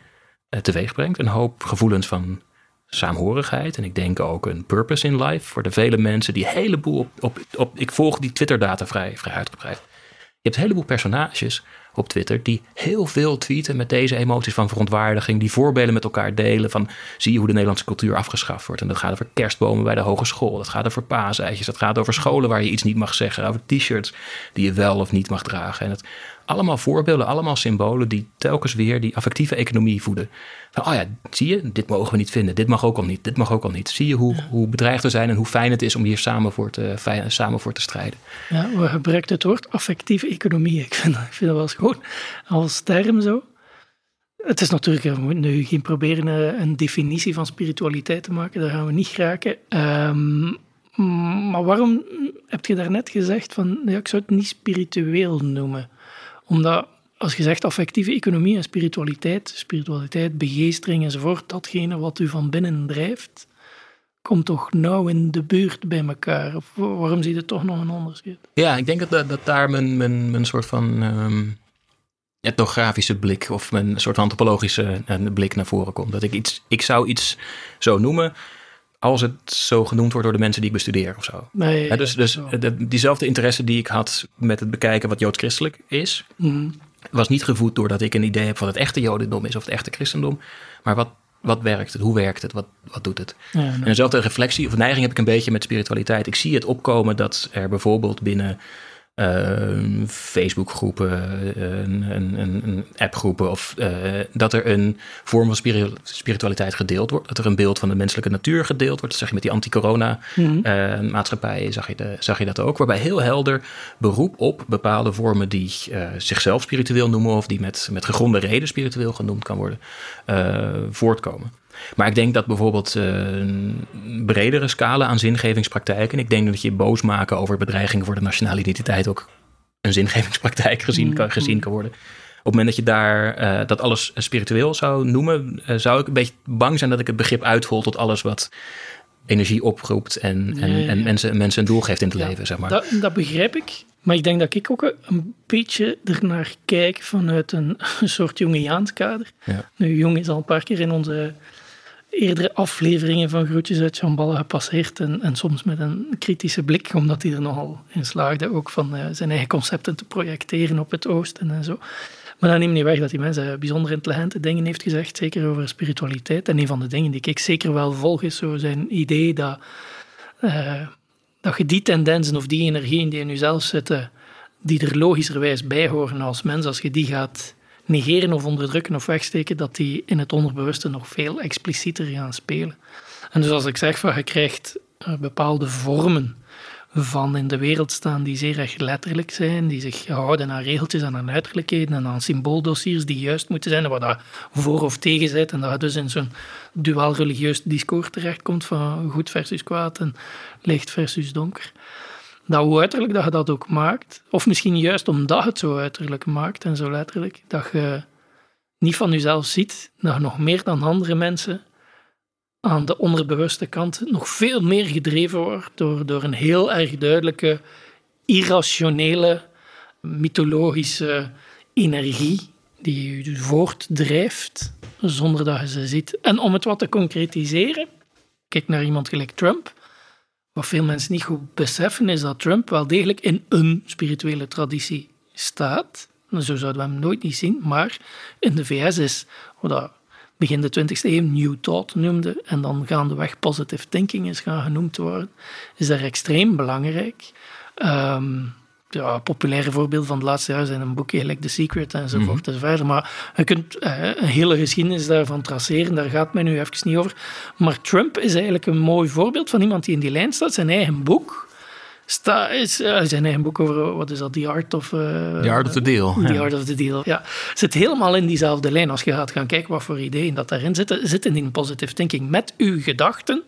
uh, teweeg brengt, een hoop gevoelens van saamhorigheid. En ik denk ook een purpose in life voor de vele mensen die een heleboel op, op, op ik volg die Twitter-data vrij, vrij uitgebreid. Je hebt een heleboel personages op Twitter die heel veel tweeten met deze emoties van verontwaardiging, die voorbeelden met elkaar delen van zie je hoe de Nederlandse cultuur afgeschaft wordt. En dat gaat over kerstbomen bij de hogeschool, dat gaat over paaseitjes, dat gaat over scholen waar je iets niet mag zeggen, over t-shirts die je wel of niet mag dragen. En het, allemaal voorbeelden, allemaal symbolen die telkens weer die affectieve economie voeden. Van, oh ja, zie je, dit mogen we niet vinden, dit mag ook al niet, dit mag ook al niet. Zie je hoe, hoe bedreigd we zijn en hoe fijn het is om hier samen voor te, fijn, samen voor te strijden. Ja, we gebruiken het woord affectieve economie. Ik vind, ik vind dat wel eens gewoon als term zo. Het is natuurlijk, we moeten nu geen proberen eh, een definitie van spiritualiteit te maken, daar gaan we niet geraken. Um, maar waarom heb je daarnet gezegd van, ja, ik zou het niet spiritueel noemen? Omdat als je zegt affectieve economie en spiritualiteit, spiritualiteit, begeestering enzovoort, datgene wat u van binnen drijft, komt toch nauw in de buurt bij elkaar? Of waarom zie je toch nog een onderscheid? Ja, ik denk dat, dat daar mijn, mijn, mijn soort van um, etnografische blik of mijn soort antropologische uh, blik naar voren komt. Dat ik iets, ik zou iets zo noemen als het zo genoemd wordt door de mensen die ik bestudeer of zo. Nee, dus dus diezelfde interesse die ik had met het bekijken wat joods-christelijk is, mm. was niet gevoed doordat ik een idee heb van het echte jodendom is of het echte christendom, maar wat, wat werkt het, hoe werkt het, wat, wat doet het. Ja, En dezelfde reflectie of neiging heb ik een beetje met spiritualiteit. Ik zie het opkomen dat er bijvoorbeeld binnen Facebookgroepen, een, een, een appgroepen, of uh, dat er een vorm van spiritualiteit gedeeld wordt. Dat er een beeld van de menselijke natuur gedeeld wordt. Dat zeg je met die anti-corona-maatschappij, mm. zag, je de, zag je dat ook. Waarbij heel helder beroep op bepaalde vormen die zichzelf spiritueel noemen, of die met, met gegronde reden spiritueel genoemd kan worden, voortkomen. Maar ik denk dat bijvoorbeeld uh, een bredere scala aan zingevingspraktijken. Ik denk dat je boos maken over bedreigingen voor de nationale identiteit ook een zingevingspraktijk gezien, kan, gezien kan worden. Op het moment dat je daar uh, dat alles spiritueel zou noemen, uh, zou ik een beetje bang zijn dat ik het begrip uithol tot alles wat energie oproept en, en, en mensen, mensen een doel geeft in het ja, leven. Zeg maar. dat, dat begrijp ik. Maar ik denk dat ik ook een beetje ernaar kijk vanuit een, een soort Jungiaans kader. Nu, Jung is al een paar keer in onze eerdere afleveringen van Groetjes uit Chamballe gepasseerd. En, en, soms met een kritische blik, omdat hij er nogal in slaagde ook van uh, zijn eigen concepten te projecteren op het oosten en zo. Maar dat neemt niet weg dat die mensen bijzonder intelligente dingen heeft gezegd, zeker over spiritualiteit. En een van de dingen die ik zeker wel volg, is zo zijn idee dat, uh, dat je die tendensen of die energieën die in jezelf zitten, die er logischerwijs bij horen als mens, als je die gaat negeren of onderdrukken of wegsteken, dat die in het onderbewuste nog veel explicieter gaan spelen. En dus als ik zeg van je krijgt bepaalde vormen van in de wereld staan die zeer erg letterlijk zijn, die zich houden aan regeltjes en aan uiterlijkheden en aan symbooldossiers die juist moeten zijn, waar dat voor of tegen zit en dat je dus in zo'n duaal religieus discours terechtkomt van goed versus kwaad en licht versus donker dat hoe uiterlijk dat je dat ook maakt, of misschien juist omdat het zo uiterlijk maakt en zo letterlijk, dat je niet van jezelf ziet, dat nog meer dan andere mensen aan de onderbewuste kant nog veel meer gedreven wordt door, door een heel erg duidelijke, irrationele, mythologische energie die je voortdrijft zonder dat je ze ziet. En om het wat te concretiseren, kijk naar iemand gelijk Trump, wat veel mensen niet goed beseffen is dat Trump wel degelijk in een spirituele traditie staat. Zo zouden we hem nooit niet zien, maar in de VS is wat begin de 20e eeuw New Thought noemde en dan gaandeweg positive thinking is gaan genoemd worden, is daar extreem belangrijk. Um, ja, populaire voorbeelden van het laatste jaar zijn een boekje gelijk The Secret enzovoort mm -hmm. enzovoort. Maar je kunt uh, een hele geschiedenis daarvan traceren, daar gaat men nu even niet over. Maar Trump is eigenlijk een mooi voorbeeld van iemand die in die lijn staat. Zijn eigen boek sta, is, uh, zijn eigen boek over, wat is dat, The Art of... Uh, the Art of the Deal. The ja. Art of the Deal, ja. Zit helemaal in diezelfde lijn. Als je gaat gaan kijken wat voor ideeën dat daarin zitten, zitten in positive thinking. Met uw gedachten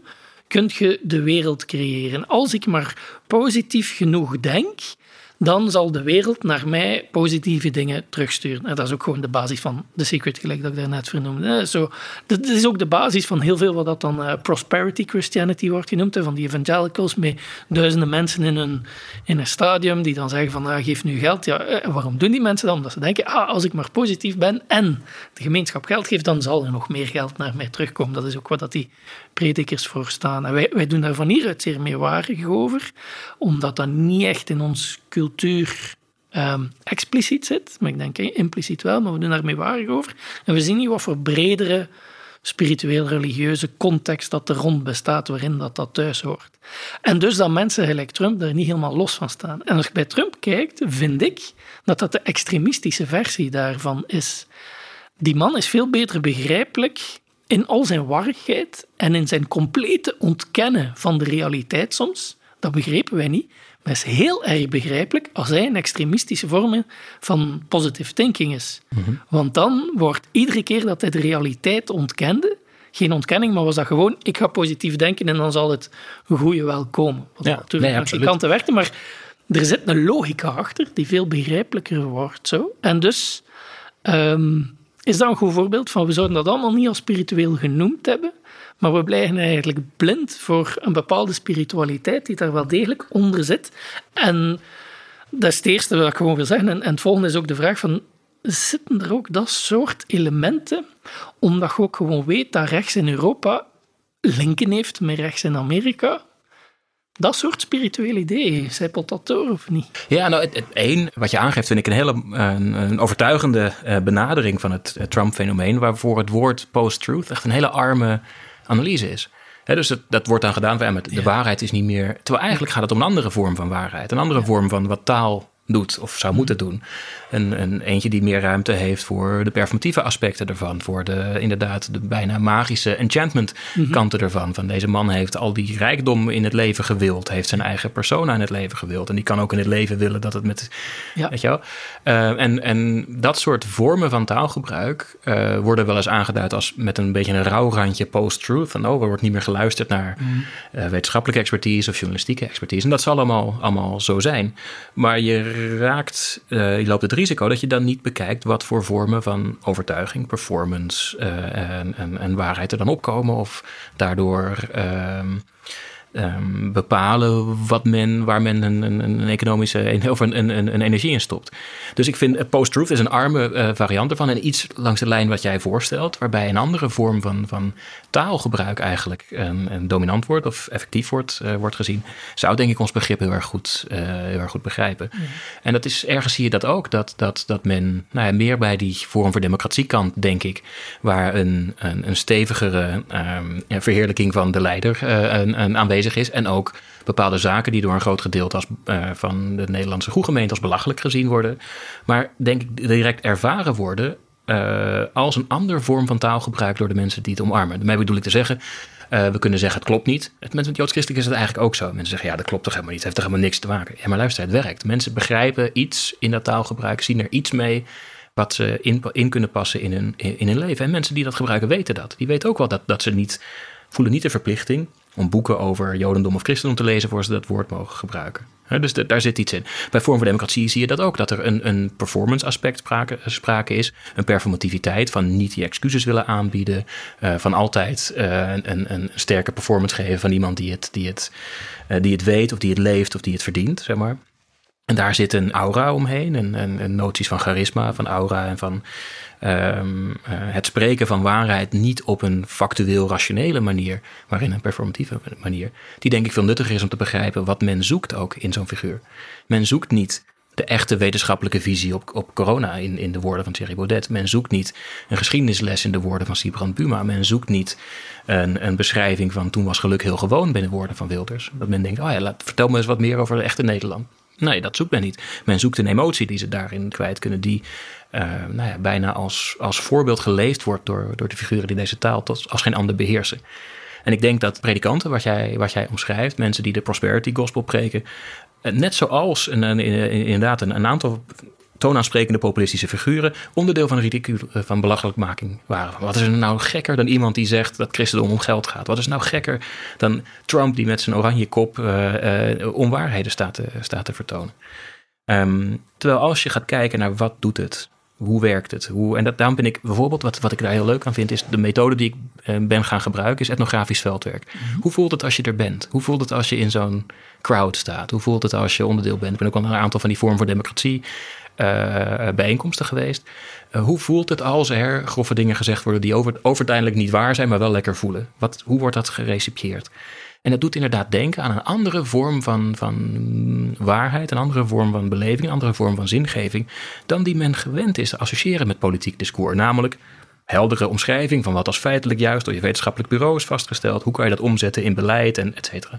kunt je de wereld creëren. Als ik maar positief genoeg denk dan zal de wereld naar mij positieve dingen terugsturen. En dat is ook gewoon de basis van The Secret, gelijk dat ik daarnet vernoemde. Zo, dat is ook de basis van heel veel wat dat dan uh, prosperity Christianity wordt genoemd, van die evangelicals met duizenden mensen in een, in een stadium die dan zeggen van, ah, geef nu geld. Ja, eh, waarom doen die mensen dat? Omdat ze denken, ah, als ik maar positief ben en de gemeenschap geld geeft, dan zal er nog meer geld naar mij terugkomen. Dat is ook wat dat die predikers voor staan. En wij, wij doen daar van hieruit zeer meewarig over, omdat dat niet echt in ons cultuur um, expliciet zit, maar ik denk impliciet wel, maar we doen daar meewarig over. En we zien niet wat voor bredere spiritueel-religieuze context dat er rond bestaat waarin dat, dat thuis hoort. En dus dat mensen gelijk Trump daar niet helemaal los van staan. En als je bij Trump kijkt, vind ik dat dat de extremistische versie daarvan is. Die man is veel beter begrijpelijk in al zijn warrigheid en in zijn complete ontkennen van de realiteit soms. Dat begrepen wij niet. Maar is heel erg begrijpelijk als hij een extremistische vorm van positive thinking is. Mhm. Want dan wordt iedere keer dat hij de realiteit ontkende, geen ontkenning, maar was dat gewoon, ik ga positief denken en dan zal het goede wel komen. Wat ja, natuurlijk nee, aan die kanten werkte, maar er zit een logica achter die veel begrijpelijker wordt. Zo. En dus ehm, is dat een goed voorbeeld van, we zouden dat allemaal niet als spiritueel genoemd hebben, maar we blijven eigenlijk blind voor een bepaalde spiritualiteit die daar wel degelijk onder zit. En dat is het eerste wat ik gewoon wil zeggen. En, en het volgende is ook de vraag van, zitten er ook dat soort elementen, omdat je ook gewoon weet dat rechts in Europa linken heeft met rechts in Amerika, dat soort spirituele ideeën. Zijpelt dat door of niet? Ja, nou, het, één wat je aangeeft vind ik een hele een, een overtuigende uh, benadering van het Trump-fenomeen, waarvoor het woord post-truth echt een hele arme analyse is. dus dat, dat, wordt dan gedaan van de waarheid is niet meer. Terwijl eigenlijk gaat het om een andere vorm van waarheid. Een andere vorm van wat taal doet of zou moeten doen. Een, een eentje die meer ruimte heeft voor de performatieve aspecten ervan. Voor de inderdaad de bijna magische enchantment mhm. kanten ervan. Van deze man heeft al die rijkdom in het leven gewild. Heeft zijn eigen persona in het leven gewild. En die kan ook in het leven willen dat het met... Ja. Weet je wel? Uh, en, en dat soort vormen van taalgebruik uh, worden wel eens aangeduid als met een beetje een rauw randje post-truth. Van oh, er wordt niet meer geluisterd naar uh, wetenschappelijke expertise of journalistieke expertise. En dat zal allemaal, allemaal zo zijn. Maar je uh, je loopt het risico dat je dan niet bekijkt wat voor vormen van overtuiging, performance uh, en, en, en, waarheid er dan opkomen. Of daardoor uh, um, bepalen wat men, waar men een, een, een economische of een, een, een, energie in stopt. Dus ik vind eh, post-truth is een arme uh, variant ervan en iets langs de lijn wat jij voorstelt, waarbij een andere vorm van, van taalgebruik eigenlijk een, een dominant wordt of effectief wordt, uh, wordt gezien, zou denk ik ons begrip heel erg goed, uh, heel erg goed begrijpen. En dat is ergens zie je dat ook, dat, dat, dat men nou ja, meer bij die vorm voor democratie kant, denk ik, waar een, een, een stevigere um, verheerlijking van de leider een, een aanwezig is. En ook bepaalde zaken die door een groot gedeelte als, uh, van de Nederlandse gemeente als belachelijk gezien worden. Maar denk ik direct ervaren worden uh, als een andere vorm van taalgebruik door de mensen die het omarmen. Daarmee bedoel ik te zeggen. Uh, we kunnen zeggen, het klopt niet. Met, met Joods-christelijk is het eigenlijk ook zo. Mensen zeggen, ja, dat klopt toch helemaal niet. Het heeft toch helemaal niks te maken. Ja, maar luister, het werkt. Mensen begrijpen iets in dat taalgebruik, zien er iets mee wat ze in, kunnen passen in hun, in leven. En mensen die dat gebruiken weten dat. Die weten ook wel dat, dat ze niet, voelen niet de verplichting om boeken over Jodendom of Christendom te lezen voor ze dat woord mogen gebruiken. dus daar zit iets in. Bij Vorm voor Democratie zie je dat ook, dat er een, een performance aspect sprake, sprake, is. Een performativiteit van niet die excuses willen aanbieden. Uh, van altijd uh, een, een, sterke performance geven van iemand die het, die, het, die het weet of die het leeft of die het verdient, zeg maar. En daar zit een aura omheen, en, en, en noties van charisma, van aura en van um, het spreken van waarheid niet op een factueel rationele manier, maar in een performatieve manier, die denk ik veel nuttiger is om te begrijpen wat men zoekt ook in zo'n figuur. Men zoekt niet de echte wetenschappelijke visie op, op corona in, in de woorden van Thierry Baudet. Men zoekt niet een geschiedenisles in de woorden van Sibrand Buma. Men zoekt niet een, een beschrijving van toen was geluk heel gewoon binnen woorden van Wilders. Dat men denkt, oh ja, laat, vertel me eens wat meer over de echte Nederland. Nee, dat zoekt men niet. Men zoekt een emotie die ze daarin kwijt kunnen, die uh, nou ja, bijna als, als voorbeeld geleefd wordt door, door de figuren die deze taal tot, als geen ander beheersen. En ik denk dat predikanten, wat jij, wat jij omschrijft, mensen die de prosperity gospel preken, eh, net zoals een, inderdaad een, een aantal toonaansprekende populistische figuren onderdeel van een ridicule, eh, van belachelijkmaking waren. Wat is er nou gekker dan iemand die zegt dat christendom om geld gaat? Wat is nou gekker dan Trump die met zijn oranje kop uh, uh, onwaarheden staat te, staat te vertonen? Ehm, terwijl als je gaat kijken naar wat doet het, hoe werkt het, hoe, en dat, daarom ben ik bijvoorbeeld, wat, wat ik daar heel leuk aan vind, is de methode die ik eh, ben gaan gebruiken, is etnografisch veldwerk. Mhm. Hoe voelt het als je er bent? Hoe voelt het als je in zo'n crowd staat? Hoe voelt het als je onderdeel bent? Ik ben ook al een aantal van die vorm voor democratie uh, bijeenkomsten geweest. Uh, hoe voelt het als er grove dingen gezegd worden die over, uiteindelijk niet waar zijn, maar wel lekker voelen? Wat, hoe wordt dat gerecepieerd? En dat doet inderdaad denken aan een andere vorm van, van waarheid, een andere vorm van beleving, een andere vorm van zingeving, dan die men gewend is te associëren met politiek discours. Namelijk heldere omschrijving van wat als feitelijk juist door je wetenschappelijk bureau is vastgesteld. Hoe kan je dat omzetten in beleid en et cetera.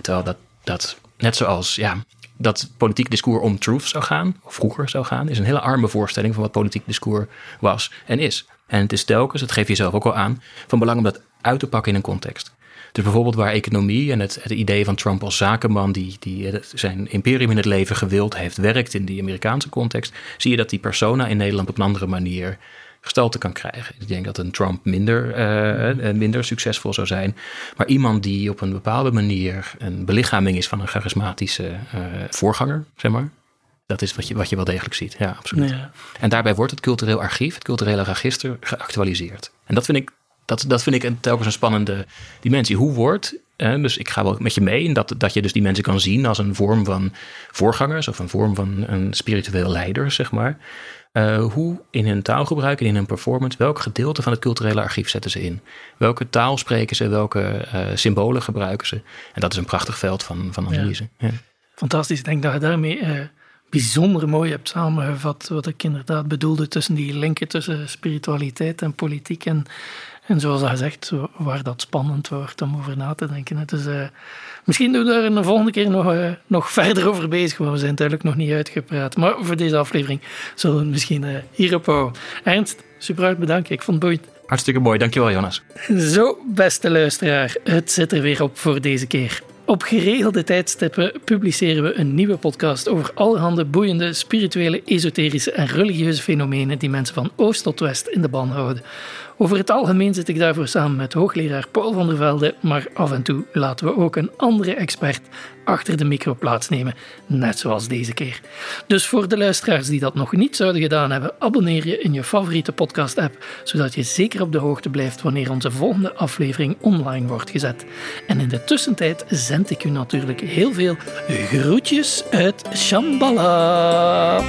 Terwijl dat, dat net zoals ja, dat politiek discours om truth zou gaan, of vroeger zou gaan, is een hele arme voorstelling van wat politiek discours was en is. En het is telkens, dat geef je zelf ook al aan, van belang om dat uit te pakken in een context. Dus bijvoorbeeld waar economie en het, het idee van Trump als zakenman die, die zijn imperium in het leven gewild heeft, werkt in die Amerikaanse context, zie je dat die persona in Nederland op een andere manier gestalte kan krijgen. Ik denk dat een Trump minder, uh, minder succesvol zou zijn. Maar iemand die op een bepaalde manier een belichaming is van een charismatische uh, voorganger, zeg maar. Dat is wat je, wat je wel degelijk ziet. Ja, absoluut. Ja. En daarbij wordt het cultureel archief, het culturele register, geactualiseerd. En dat vind ik, dat, dat vind ik een, telkens een spannende dimensie. Hoe wordt dus ik ga wel met je mee in dat, dat je dus die mensen kan zien als een vorm van voorgangers of een vorm van een spiritueel leider, zeg maar. Uh, hoe in hun taalgebruik en in hun performance, welk gedeelte van het culturele archief zetten ze in? Welke taal spreken ze? Welke uh, symbolen gebruiken ze? En dat is een prachtig veld van, van analyse. Ja. Fantastisch. Ik denk dat je daarmee uh, bijzonder mooi hebt samengevat wat ik inderdaad bedoelde tussen die linken tussen spiritualiteit en politiek. En, en zoals hij zegt, waar dat spannend wordt om over na te denken. Het is, Misschien doen we daar een volgende keer nog, uh, nog verder over bezig, want we zijn duidelijk nog niet uitgepraat. Maar voor deze aflevering zullen we het misschien uh, hierop houden. Ernst, super hard bedankt. Ik vond het boeiend. Hartstikke mooi, dankjewel Jonas. Zo, beste luisteraar, het zit er weer op voor deze keer. Op geregelde tijdstippen publiceren we een nieuwe podcast over allerhande boeiende spirituele, esoterische en religieuze fenomenen die mensen van oost tot west in de ban houden. Over het algemeen zit ik daarvoor samen met hoogleraar Paul van der Velde, maar af en toe laten we ook een andere expert achter de micro plaatsnemen, net zoals deze keer. Dus voor de luisteraars die dat nog niet zouden gedaan hebben, abonneer je in je favoriete podcast-app, zodat je zeker op de hoogte blijft wanneer onze volgende aflevering online wordt gezet. En in de tussentijd zend ik u natuurlijk heel veel groetjes uit Shambhala.